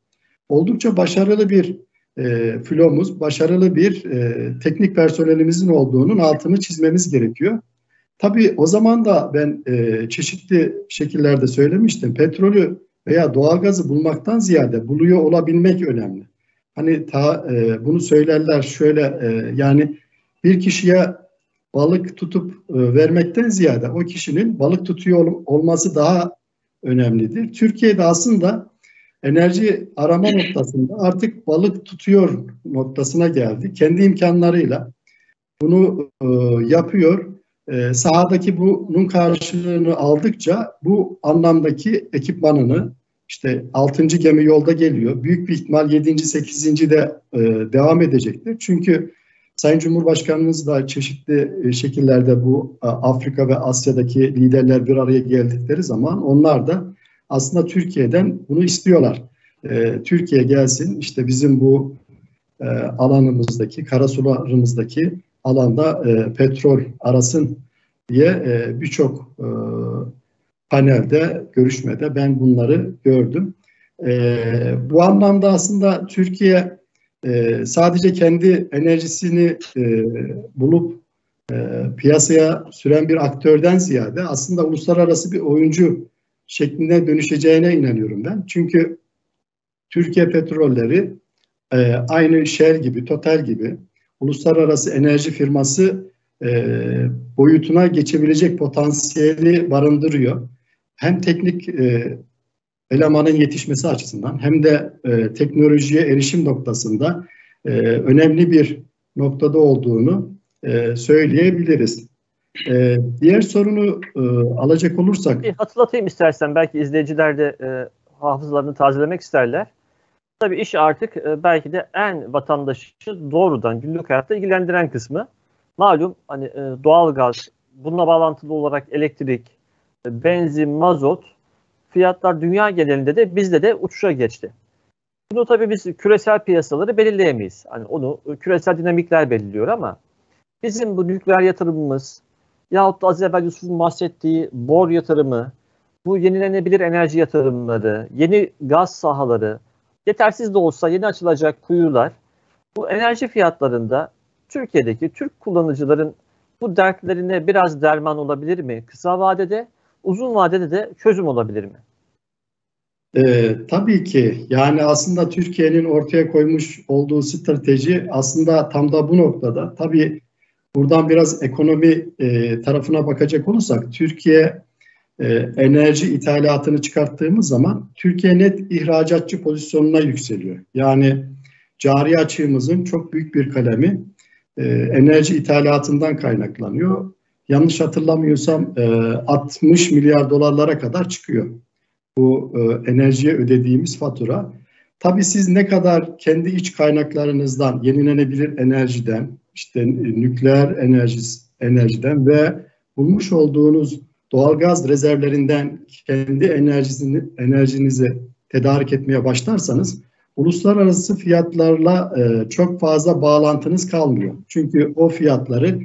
oldukça başarılı bir e, flomuz, başarılı bir e, teknik personelimizin olduğunun altını çizmemiz gerekiyor. Tabii o zaman da ben e, çeşitli şekillerde söylemiştim. Petrolü veya doğalgazı bulmaktan ziyade buluyor olabilmek önemli. Hani ta, e, bunu söylerler şöyle e, yani bir kişiye balık tutup e, vermekten ziyade o kişinin balık tutuyor ol, olması daha önemlidir. Türkiye'de aslında enerji arama noktasında artık balık tutuyor noktasına geldi. Kendi imkanlarıyla bunu e, yapıyor. E, sahadaki bunun karşılığını aldıkça bu anlamdaki ekipmanını işte 6. gemi yolda geliyor. Büyük bir ihtimal 7. 8. de e, devam edecektir. Çünkü Sayın Cumhurbaşkanımız da çeşitli e, şekillerde bu Afrika ve Asya'daki liderler bir araya geldikleri zaman onlar da aslında Türkiye'den bunu istiyorlar. E, Türkiye gelsin işte bizim bu e, alanımızdaki, karasularımızdaki alanda petrol arasın diye birçok panelde, görüşmede ben bunları gördüm. bu anlamda aslında Türkiye e, sadece kendi enerjisini e, bulup e, piyasaya süren bir aktörden ziyade aslında uluslararası bir oyuncu şeklinde dönüşeceğine inanıyorum ben. Çünkü Türkiye petrolleri e, aynı Shell gibi, Total gibi uluslararası enerji firması e, boyutuna geçebilecek potansiyeli barındırıyor. Hem teknik e, elemanın yetişmesi açısından hem de e, teknolojiye erişim noktasında e, önemli bir noktada olduğunu e, söyleyebiliriz. E, diğer sorunu e, alacak olursak... Bir hatırlatayım istersen belki izleyiciler de e, hafızalarını tazelemek isterler. Tabii iş artık e, belki de en vatandaşı doğrudan günlük hayatta ilgilendiren kısmı. Malum hani e, doğal gaz, bununla bağlantılı olarak elektrik, e, benzin, mazot fiyatlar dünya genelinde de bizde de uçuşa geçti. Bunu tabii biz küresel piyasaları belirleyemeyiz. Hani onu küresel dinamikler belirliyor ama bizim bu nükleer yatırımımız yahut da az evvel Yusuf'un bahsettiği bor yatırımı, bu yenilenebilir enerji yatırımları, yeni gaz sahaları, yetersiz de olsa yeni açılacak kuyular, bu enerji fiyatlarında Türkiye'deki Türk kullanıcıların bu dertlerine biraz derman olabilir mi kısa vadede? uzun vadede de çözüm olabilir mi? Ee, tabii ki yani aslında Türkiye'nin ortaya koymuş olduğu strateji aslında tam da bu noktada. Tabii buradan biraz ekonomi e, tarafına bakacak olursak Türkiye enerji ithalatını çıkarttığımız zaman Türkiye net ihracatçı pozisyonuna yükseliyor. Yani cari açığımızın çok büyük bir kalemi e, enerji ithalatından kaynaklanıyor yanlış hatırlamıyorsam 60 e, milyar dolarlara kadar çıkıyor bu e, enerjiye ödediğimiz fatura. Tabii siz ne kadar kendi iç kaynaklarınızdan, yenilenebilir enerjiden, işte nükleer enerji, enerjiden ve bulmuş olduğunuz doğalgaz rezervlerinden kendi enerjisini, enerjinizi tedarik etmeye başlarsanız uluslararası fiyatlarla e, çok fazla bağlantınız kalmıyor. Çünkü o fiyatları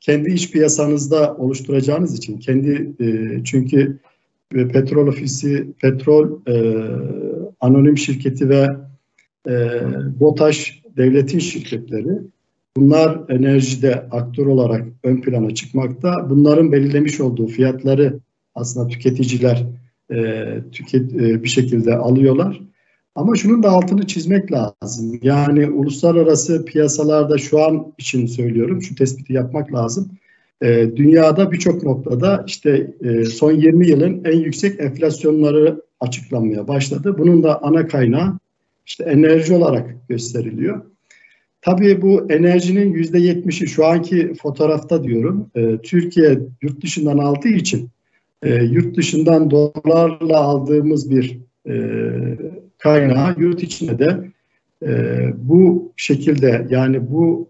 kendi iç piyasanızda oluşturacağınız için kendi e, çünkü e, petrol ofisi, petrol e, anonim şirketi ve e, BOTAŞ devletin şirketleri bunlar enerjide aktör olarak ön plana çıkmakta. Bunların belirlemiş olduğu fiyatları aslında tüketiciler e, tüket, e, bir şekilde alıyorlar. Ama şunun da altını çizmek lazım. Yani uluslararası piyasalarda şu an için söylüyorum, şu tespiti yapmak lazım. E, dünyada birçok noktada işte e, son 20 yılın en yüksek enflasyonları açıklanmaya başladı. Bunun da ana kaynağı işte enerji olarak gösteriliyor. Tabii bu enerjinin yüzde yetmişi şu anki fotoğrafta diyorum e, Türkiye yurt dışından aldığı için e, yurt dışından dolarla aldığımız bir e, kaynağı yurt içinde de e, bu şekilde yani bu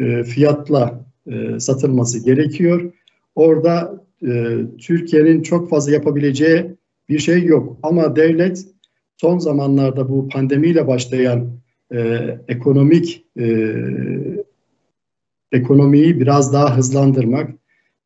e, fiyatla e, satılması gerekiyor. Orada e, Türkiye'nin çok fazla yapabileceği bir şey yok. Ama devlet son zamanlarda bu pandemiyle başlayan e, ekonomik e, ekonomiyi biraz daha hızlandırmak,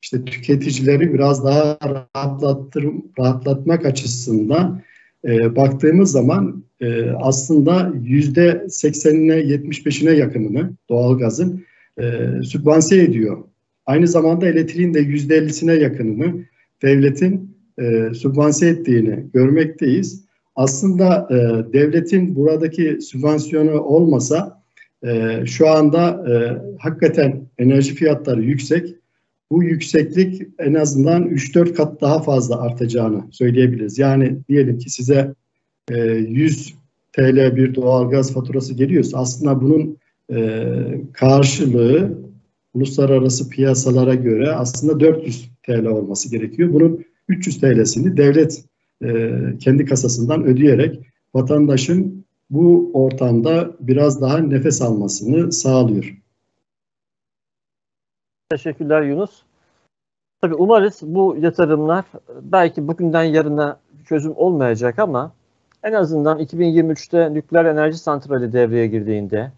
işte tüketicileri biraz daha rahatlattır, rahatlatmak açısından e, baktığımız zaman e, aslında yüzde 80'ine 75'ine yakınını doğalgazın e, sübvanse ediyor. Aynı zamanda elektriğin de yüzde 50'sine yakınını devletin e, sübvanse ettiğini görmekteyiz. Aslında e, devletin buradaki sübvansiyonu olmasa e, şu anda e, hakikaten enerji fiyatları yüksek. Bu yükseklik en azından 3-4 kat daha fazla artacağını söyleyebiliriz. Yani diyelim ki size e, 100 TL bir doğalgaz faturası geliyorsa aslında bunun e, karşılığı uluslararası piyasalara göre aslında 400 TL olması gerekiyor. Bunun 300 TL'sini devlet e, kendi kasasından ödeyerek vatandaşın bu ortamda biraz daha nefes almasını sağlıyor. Teşekkürler Yunus. Tabii umarız bu yatırımlar belki bugünden yarına çözüm olmayacak ama en azından 2023'te nükleer enerji santrali devreye girdiğinde,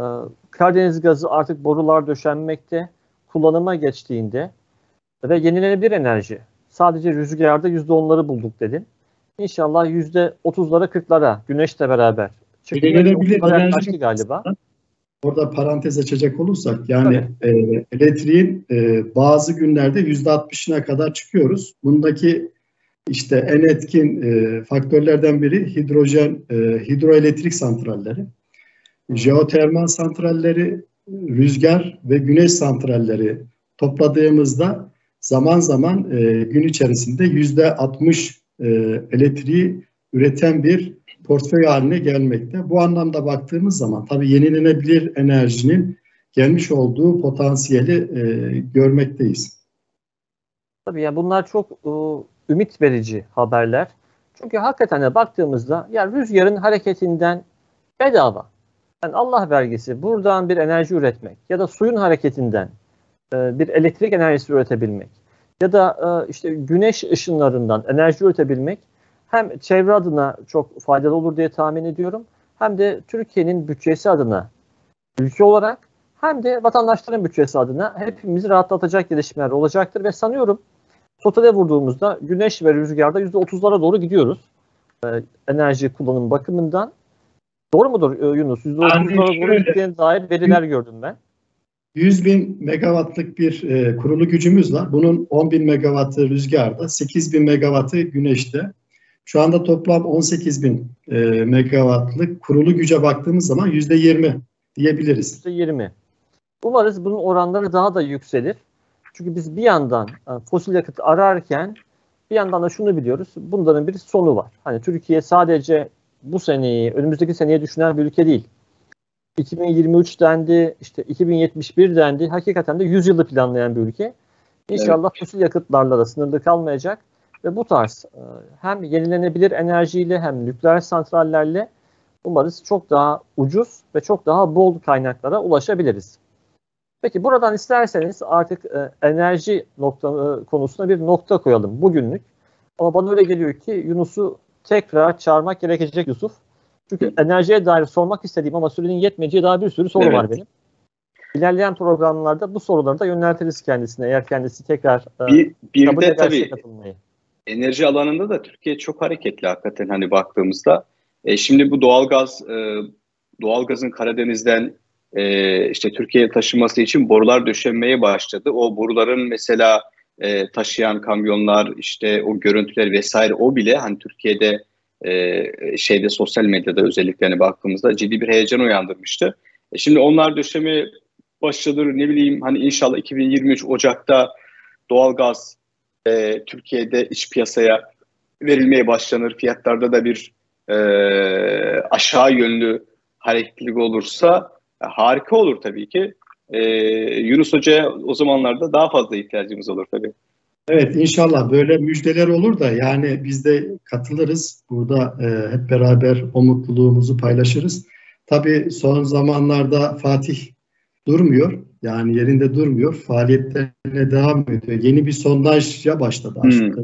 e, Karadeniz gazı artık borular döşenmekte, kullanıma geçtiğinde ve yenilenebilir enerji sadece rüzgarda %10'ları bulduk dedin. İnşallah %30'lara 40'lara güneşle beraber. Yenilenebilir enerji galiba. Orada parantez açacak olursak yani e, elektriğin e, bazı günlerde %60'ına kadar çıkıyoruz. Bundaki işte en etkin e, faktörlerden biri hidrojen, e, hidroelektrik santralleri, jeotermal santralleri, rüzgar ve güneş santralleri topladığımızda zaman zaman e, gün içerisinde yüzde 60 e, elektriği üreten bir portföy haline gelmekte. Bu anlamda baktığımız zaman tabii yenilenebilir enerjinin gelmiş olduğu potansiyeli e, görmekteyiz. Tabii yani bunlar çok e, ümit verici haberler. Çünkü hakikaten de baktığımızda yani rüzgarın hareketinden bedava. Yani Allah vergisi buradan bir enerji üretmek ya da suyun hareketinden e, bir elektrik enerjisi üretebilmek ya da e, işte güneş ışınlarından enerji üretebilmek hem çevre adına çok faydalı olur diye tahmin ediyorum hem de Türkiye'nin bütçesi adına ülke olarak hem de vatandaşların bütçesi adına hepimizi rahatlatacak gelişmeler olacaktır ve sanıyorum totale vurduğumuzda güneş ve rüzgarda %30'lara doğru gidiyoruz. E, enerji kullanım bakımından. Doğru mudur Yunus? %30'lara doğru gittiğine dair veriler gördüm ben. 100 bin megawattlık bir e, kurulu gücümüz var. Bunun 10 bin megawattı rüzgarda, 8 bin megawattı güneşte. Şu anda toplam 18 bin e, megawattlık kurulu güce baktığımız zaman yüzde 20 diyebiliriz. Yüzde 20. Umarız bunun oranları daha da yükselir. Çünkü biz bir yandan e, fosil yakıt ararken bir yandan da şunu biliyoruz. Bunların bir sonu var. Hani Türkiye sadece bu seneyi, önümüzdeki seneye düşünen bir ülke değil. 2023 dendi, işte 2071 dendi. Hakikaten de 100 yılı planlayan bir ülke. İnşallah evet. fosil yakıtlarla da sınırlı kalmayacak ve bu tarz e, hem yenilenebilir enerjiyle hem nükleer santrallerle umarız çok daha ucuz ve çok daha bol kaynaklara ulaşabiliriz. Peki buradan isterseniz artık e, enerji nokta, e, konusuna bir nokta koyalım bugünlük. Ama bana öyle geliyor ki Yunus'u tekrar çağırmak gerekecek Yusuf. Çünkü enerjiye dair sormak istediğim ama sürenin yetmeyeceği daha bir sürü soru Evet. var benim. İlerleyen programlarda bu soruları da yöneltiriz kendisine eğer kendisi tekrar e, Bir, bir de tabii katılmayı. enerji alanında da Türkiye çok hareketli hakikaten hani baktığımızda. E, şimdi bu doğalgaz, e, doğalgazın Karadeniz'den e, işte Türkiye'ye taşınması için borular döşenmeye başladı. O boruların mesela e, taşıyan kamyonlar, işte o görüntüler vesaire o bile hani Türkiye'de e, şeyde sosyal medyada özellikle hani baktığımızda ciddi bir heyecan uyandırmıştı. E, şimdi onlar döşemeye başladı ne bileyim hani inşallah 2023 Ocak'ta doğalgaz e, Türkiye'de iç piyasaya verilmeye başlanır. Fiyatlarda da bir e, aşağı yönlü hareketlilik olursa e, harika olur tabii ki. E, Yunus Hoca'ya o zamanlarda daha fazla ihtiyacımız olur tabii. Evet inşallah böyle müjdeler olur da yani biz de katılırız. Burada e, hep beraber o mutluluğumuzu paylaşırız. Tabii son zamanlarda Fatih durmuyor. Yani yerinde durmuyor. Faaliyetlerine devam ediyor. Yeni bir sondaja başladı Hmm. aslında.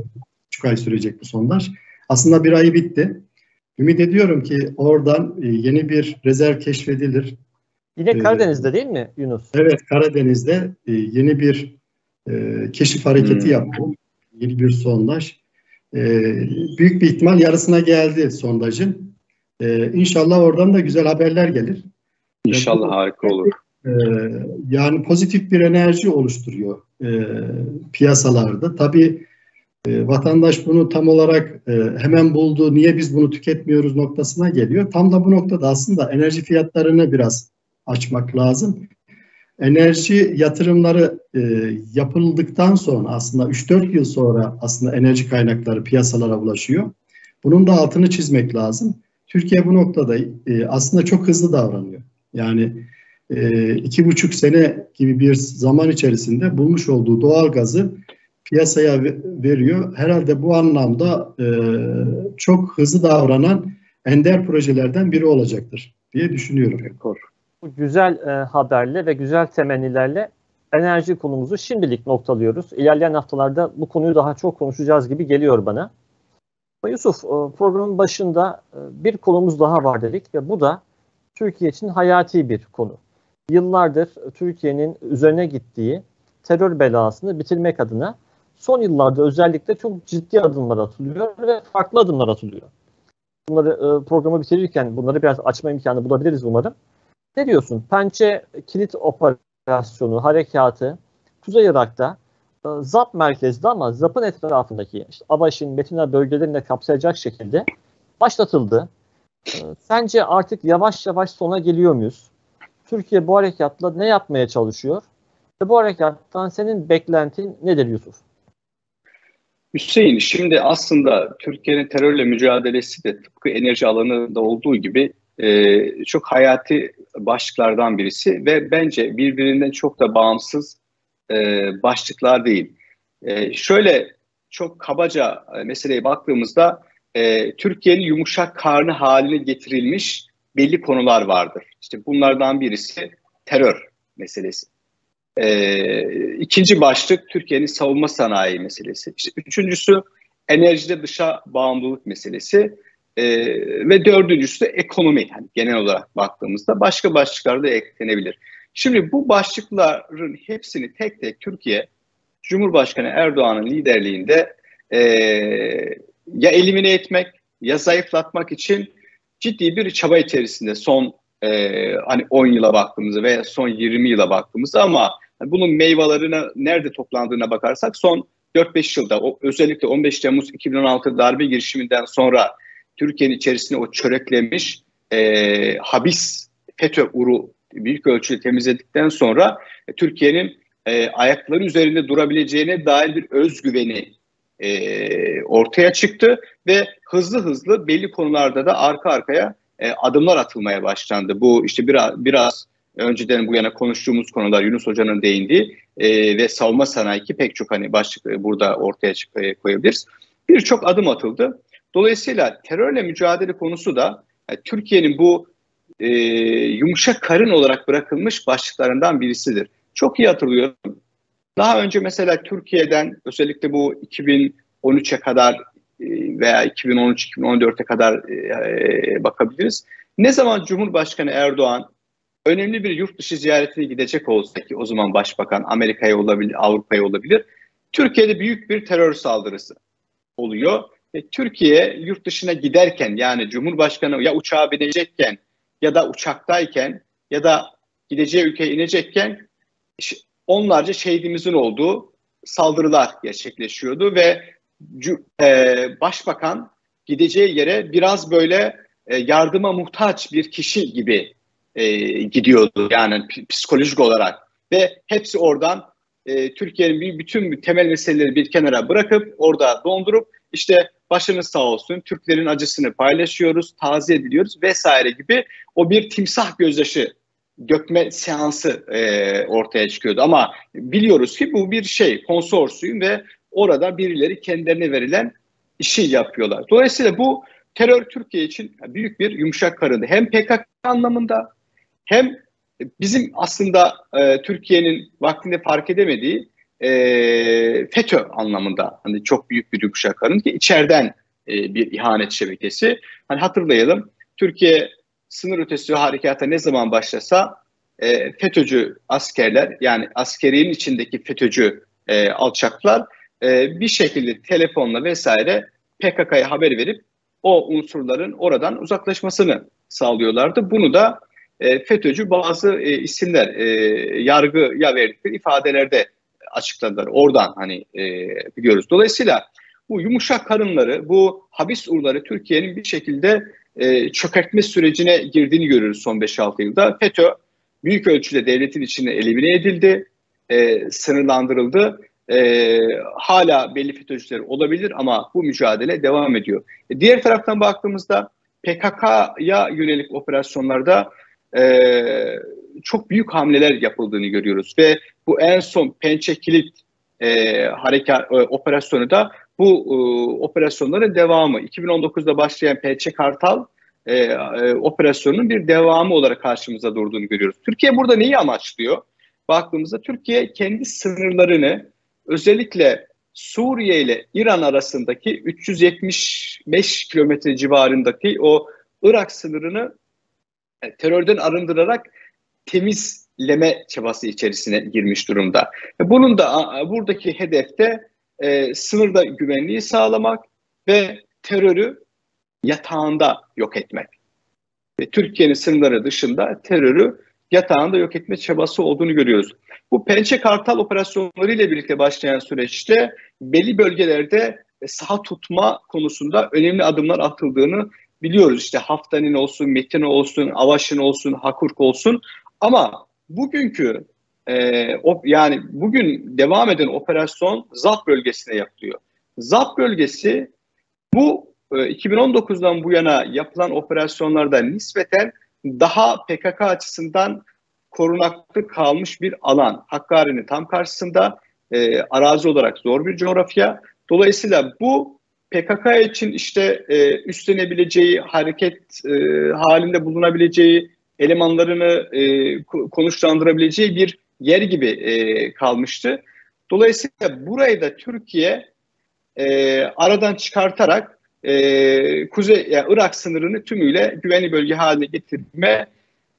Üç ay sürecek bu sondaj. Aslında bir ayı bitti. Ümit ediyorum ki oradan e, yeni bir rezerv keşfedilir. Yine Ee, Karadeniz'de değil mi Yunus? Evet Karadeniz'de e, yeni bir e, keşif hareketi Hmm. yaptı. Yeni bir sondaj. E, büyük bir ihtimal yarısına geldi sondajın. E, inşallah oradan da güzel haberler gelir. İnşallah harika olur. E, yani pozitif bir enerji oluşturuyor e, piyasalarda. Tabii e, vatandaş bunu tam olarak e, hemen buldu, niye biz bunu tüketmiyoruz noktasına geliyor. Tam da bu noktada aslında enerji fiyatlarını biraz açmak lazım. Enerji yatırımları e, yapıldıktan sonra aslında 3-4 yıl sonra aslında enerji kaynakları piyasalara ulaşıyor. Bunun da altını çizmek lazım. Türkiye bu noktada e, aslında çok hızlı davranıyor. Yani e, iki buçuk sene gibi bir zaman içerisinde bulmuş olduğu doğal gazı piyasaya ve- veriyor. Herhalde bu anlamda e, çok hızlı davranan ender projelerden biri olacaktır diye düşünüyorum. Rekor. Bu güzel e, haberle ve güzel temennilerle enerji konumuzu şimdilik noktalıyoruz. İlerleyen haftalarda bu konuyu daha çok konuşacağız gibi geliyor bana. Yusuf, e, programın başında e, bir konumuz daha var dedik ve bu da Türkiye için hayati bir konu. Yıllardır Türkiye'nin üzerine gittiği terör belasını bitirmek adına son yıllarda özellikle çok ciddi adımlar atılıyor ve farklı adımlar atılıyor. Bunları e, programı bitirirken bunları biraz açma imkanı bulabiliriz umarım. Ne diyorsun? Pençe kilit operasyonu, harekatı Kuzey Irak'ta e, ZAP merkezli ama ZAP'ın etrafındaki işte Abaşin, Metina bölgelerini de kapsayacak şekilde başlatıldı. E, Sence artık yavaş yavaş sona geliyor muyuz? Türkiye bu harekatla ne yapmaya çalışıyor? Ve bu harekattan senin beklentin nedir Yusuf? Hüseyin şimdi aslında Türkiye'nin terörle mücadelesi de tıpkı enerji alanında olduğu gibi e, çok hayati başlıklardan birisi ve bence birbirinden çok da bağımsız e, başlıklar değil. E, şöyle çok kabaca e, meseleye baktığımızda e, Türkiye'nin yumuşak karnı haline getirilmiş belli konular vardır. İşte bunlardan birisi terör meselesi. Ee, ikinci başlık Türkiye'nin savunma sanayi meselesi. İşte üçüncüsü enerjide dışa bağımlılık meselesi. Ee, ve dördüncüsü de ekonomi. Yani genel olarak baktığımızda başka başlıklar da eklenebilir. Şimdi bu başlıkların hepsini tek tek Türkiye Cumhurbaşkanı Erdoğan'ın liderliğinde e, ya elimine etmek ya zayıflatmak için ciddi bir çaba içerisinde son e, hani 10 yıla baktığımızda veya son 20 yıla baktığımızda ama bunun meyvelerine nerede toplandığına bakarsak son 4-5 yılda o, özellikle 15 Temmuz 2016 darbe girişiminden sonra Türkiye'nin içerisine o çöreklemiş e, habis FETÖ uru büyük ölçüde temizledikten sonra e, Türkiye'nin e, ayakları üzerinde durabileceğine dair bir özgüveni e, ortaya çıktı ve hızlı hızlı belli konularda da arka arkaya e, adımlar atılmaya başlandı. Bu işte biraz, biraz önceden bu yana konuştuğumuz konular Yunus Hoca'nın değindiği e, ve savunma sanayi ki pek çok hani başlık e, burada ortaya çık- e, koyabiliriz. Birçok adım atıldı. Dolayısıyla terörle mücadele konusu da e, Türkiye'nin bu e, yumuşak karın olarak bırakılmış başlıklarından birisidir. Çok iyi hatırlıyorum. Daha önce mesela Türkiye'den özellikle bu 2013'e kadar e, veya 2013-2014'e kadar e, bakabiliriz. Ne zaman Cumhurbaşkanı Erdoğan önemli bir yurt dışı ziyaretine gidecek olsa ki o zaman Başbakan Amerika'ya olabilir, Avrupa'ya olabilir. Türkiye'de büyük bir terör saldırısı oluyor. E, Türkiye yurt dışına giderken yani Cumhurbaşkanı ya uçağa binecekken ya da uçaktayken ya da gideceği ülkeye inecekken onlarca şehidimizin olduğu saldırılar gerçekleşiyordu ve e, başbakan gideceği yere biraz böyle e, yardıma muhtaç bir kişi gibi gidiyordu yani psikolojik olarak. Ve hepsi oradan Türkiye'nin bütün temel meseleleri bir kenara bırakıp orada dondurup işte başınız sağ olsun Türklerin acısını paylaşıyoruz, taze ediliyoruz vesaire gibi o bir timsah gözyaşı dökme seansı e, ortaya çıkıyordu. Ama biliyoruz ki bu bir şey, konsorsiyum ve orada birileri kendilerine verilen işi yapıyorlar. Dolayısıyla bu terör Türkiye için büyük bir yumuşak karındı. Hem PKK anlamında hem bizim aslında e, Türkiye'nin vaktinde fark edemediği e, FETÖ anlamında hani çok büyük bir yumuşak karın ki içeriden e, bir ihanet şebekesi. Hani hatırlayalım Türkiye sınır ötesi harekata ne zaman başlasa e, FETÖ'cü askerler yani askerinin içindeki FETÖ'cü e, alçaklar e, bir şekilde telefonla vesaire PKK'ya haber verip o unsurların oradan uzaklaşmasını sağlıyorlardı. Bunu da e, FETÖ'cü bazı e, isimler e, yargıya verdikleri ifadelerde açıkladılar. Oradan hani e, biliyoruz. Dolayısıyla bu yumuşak karınları, bu habis urları Türkiye'nin bir şekilde e, çökertme sürecine girdiğini görüyoruz son 5-6 yılda. FETÖ büyük ölçüde devletin içine elimine edildi, e, sınırlandırıldı. E, hala belli FETÖ'cüler olabilir ama bu mücadele devam ediyor. E, diğer taraftan baktığımızda PKK'ya yönelik operasyonlarda e, çok büyük hamleler yapıldığını görüyoruz ve bu en son Pençe Kilit e, harekat e, operasyonu da bu e, operasyonların devamı. 2019'da başlayan Pençe Kartal e, e, operasyonunun bir devamı olarak karşımıza durduğunu görüyoruz. Türkiye burada neyi amaçlıyor? Baktığımızda Türkiye kendi sınırlarını özellikle Suriye ile İran arasındaki 375 kilometre civarındaki o Irak sınırını e, terörden arındırarak temizleme çabası içerisine girmiş durumda. E, bunun da buradaki hedefte e, sınırda güvenliği sağlamak ve terörü yatağında yok etmek. Ve Türkiye'nin sınırları dışında terörü yatağında yok etme çabası olduğunu görüyoruz. Bu Pençe Kartal operasyonları ile birlikte başlayan süreçte belli bölgelerde saha tutma konusunda önemli adımlar atıldığını biliyoruz. İşte Haftanin olsun, Metin olsun, Avaşin olsun, Hakurk olsun. Ama bugünkü e, o, yani bugün devam eden operasyon ZAP bölgesine yapılıyor. ZAP bölgesi bu e, 2019'dan bu yana yapılan operasyonlarda nispeten daha PKK açısından korunaklı kalmış bir alan. Hakkari'nin tam karşısında e, arazi olarak zor bir coğrafya. Dolayısıyla bu PKK için işte e, üstlenebileceği, hareket e, halinde bulunabileceği, elemanlarını e, konuşlandırabileceği bir yer gibi e, kalmıştı. Dolayısıyla burayı da Türkiye e, aradan çıkartarak e, Kuzey yani Irak sınırını tümüyle güvenli bölge haline getirme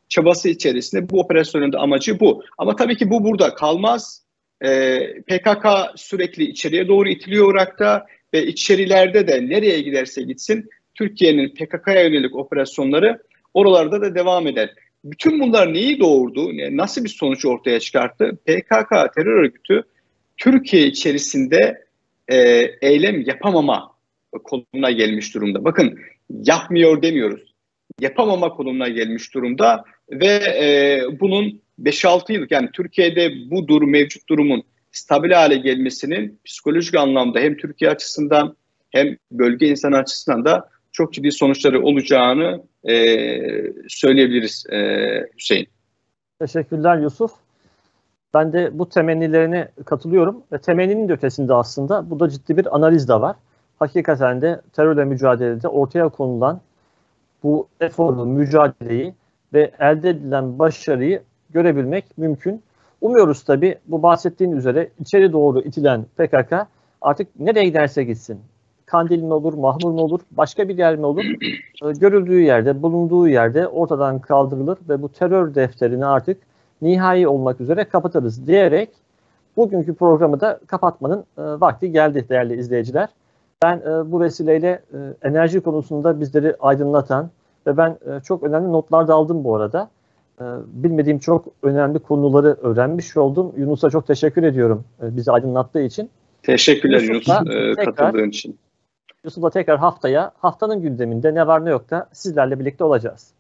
çabası içerisinde bu operasyonun da amacı bu. Ama tabii ki bu burada kalmaz. E, PKK sürekli içeriye doğru itiliyor Irak'ta ve içerilerde de nereye giderse gitsin Türkiye'nin PKK'ya yönelik operasyonları oralarda da devam eder. Bütün bunlar neyi doğurdu? Nasıl bir sonuç ortaya çıkarttı? PKK terör örgütü Türkiye içerisinde e, eylem yapamama konumuna gelmiş durumda. Bakın yapmıyor demiyoruz. Yapamama konumuna gelmiş durumda ve e, bunun 5-6 yıl yani Türkiye'de bu durum mevcut durumun stabil hale gelmesinin psikolojik anlamda hem Türkiye açısından hem bölge insan açısından da çok ciddi sonuçları olacağını e, söyleyebiliriz e, Hüseyin. Teşekkürler Yusuf. Ben de bu temennilerine katılıyorum ve temenninin de ötesinde aslında burada ciddi bir analiz de var. Hakikaten de terörle mücadelede ortaya konulan bu eforu, mücadeleyi ve elde edilen başarıyı görebilmek mümkün. Umuyoruz tabi bu bahsettiğin üzere içeri doğru itilen PKK artık nereye giderse gitsin Kandil mi olur, Mahmur mu olur, başka bir yer mi olur? E, görüldüğü yerde, bulunduğu yerde ortadan kaldırılır ve bu terör defterini artık nihai olmak üzere kapatırız diyerek bugünkü programı da kapatmanın e, vakti geldi değerli izleyiciler. Ben e, bu vesileyle e, enerji konusunda bizleri aydınlatan ve ben e, çok önemli notlar da aldım bu arada. E, bilmediğim çok önemli konuları öğrenmiş oldum. Yunus'a çok teşekkür ediyorum e, bizi aydınlattığı için. Teşekkürler Yunus Yusuf'la e, katıldığın için. Yusuf'la tekrar haftaya haftanın gündeminde ne var ne yok da sizlerle birlikte olacağız.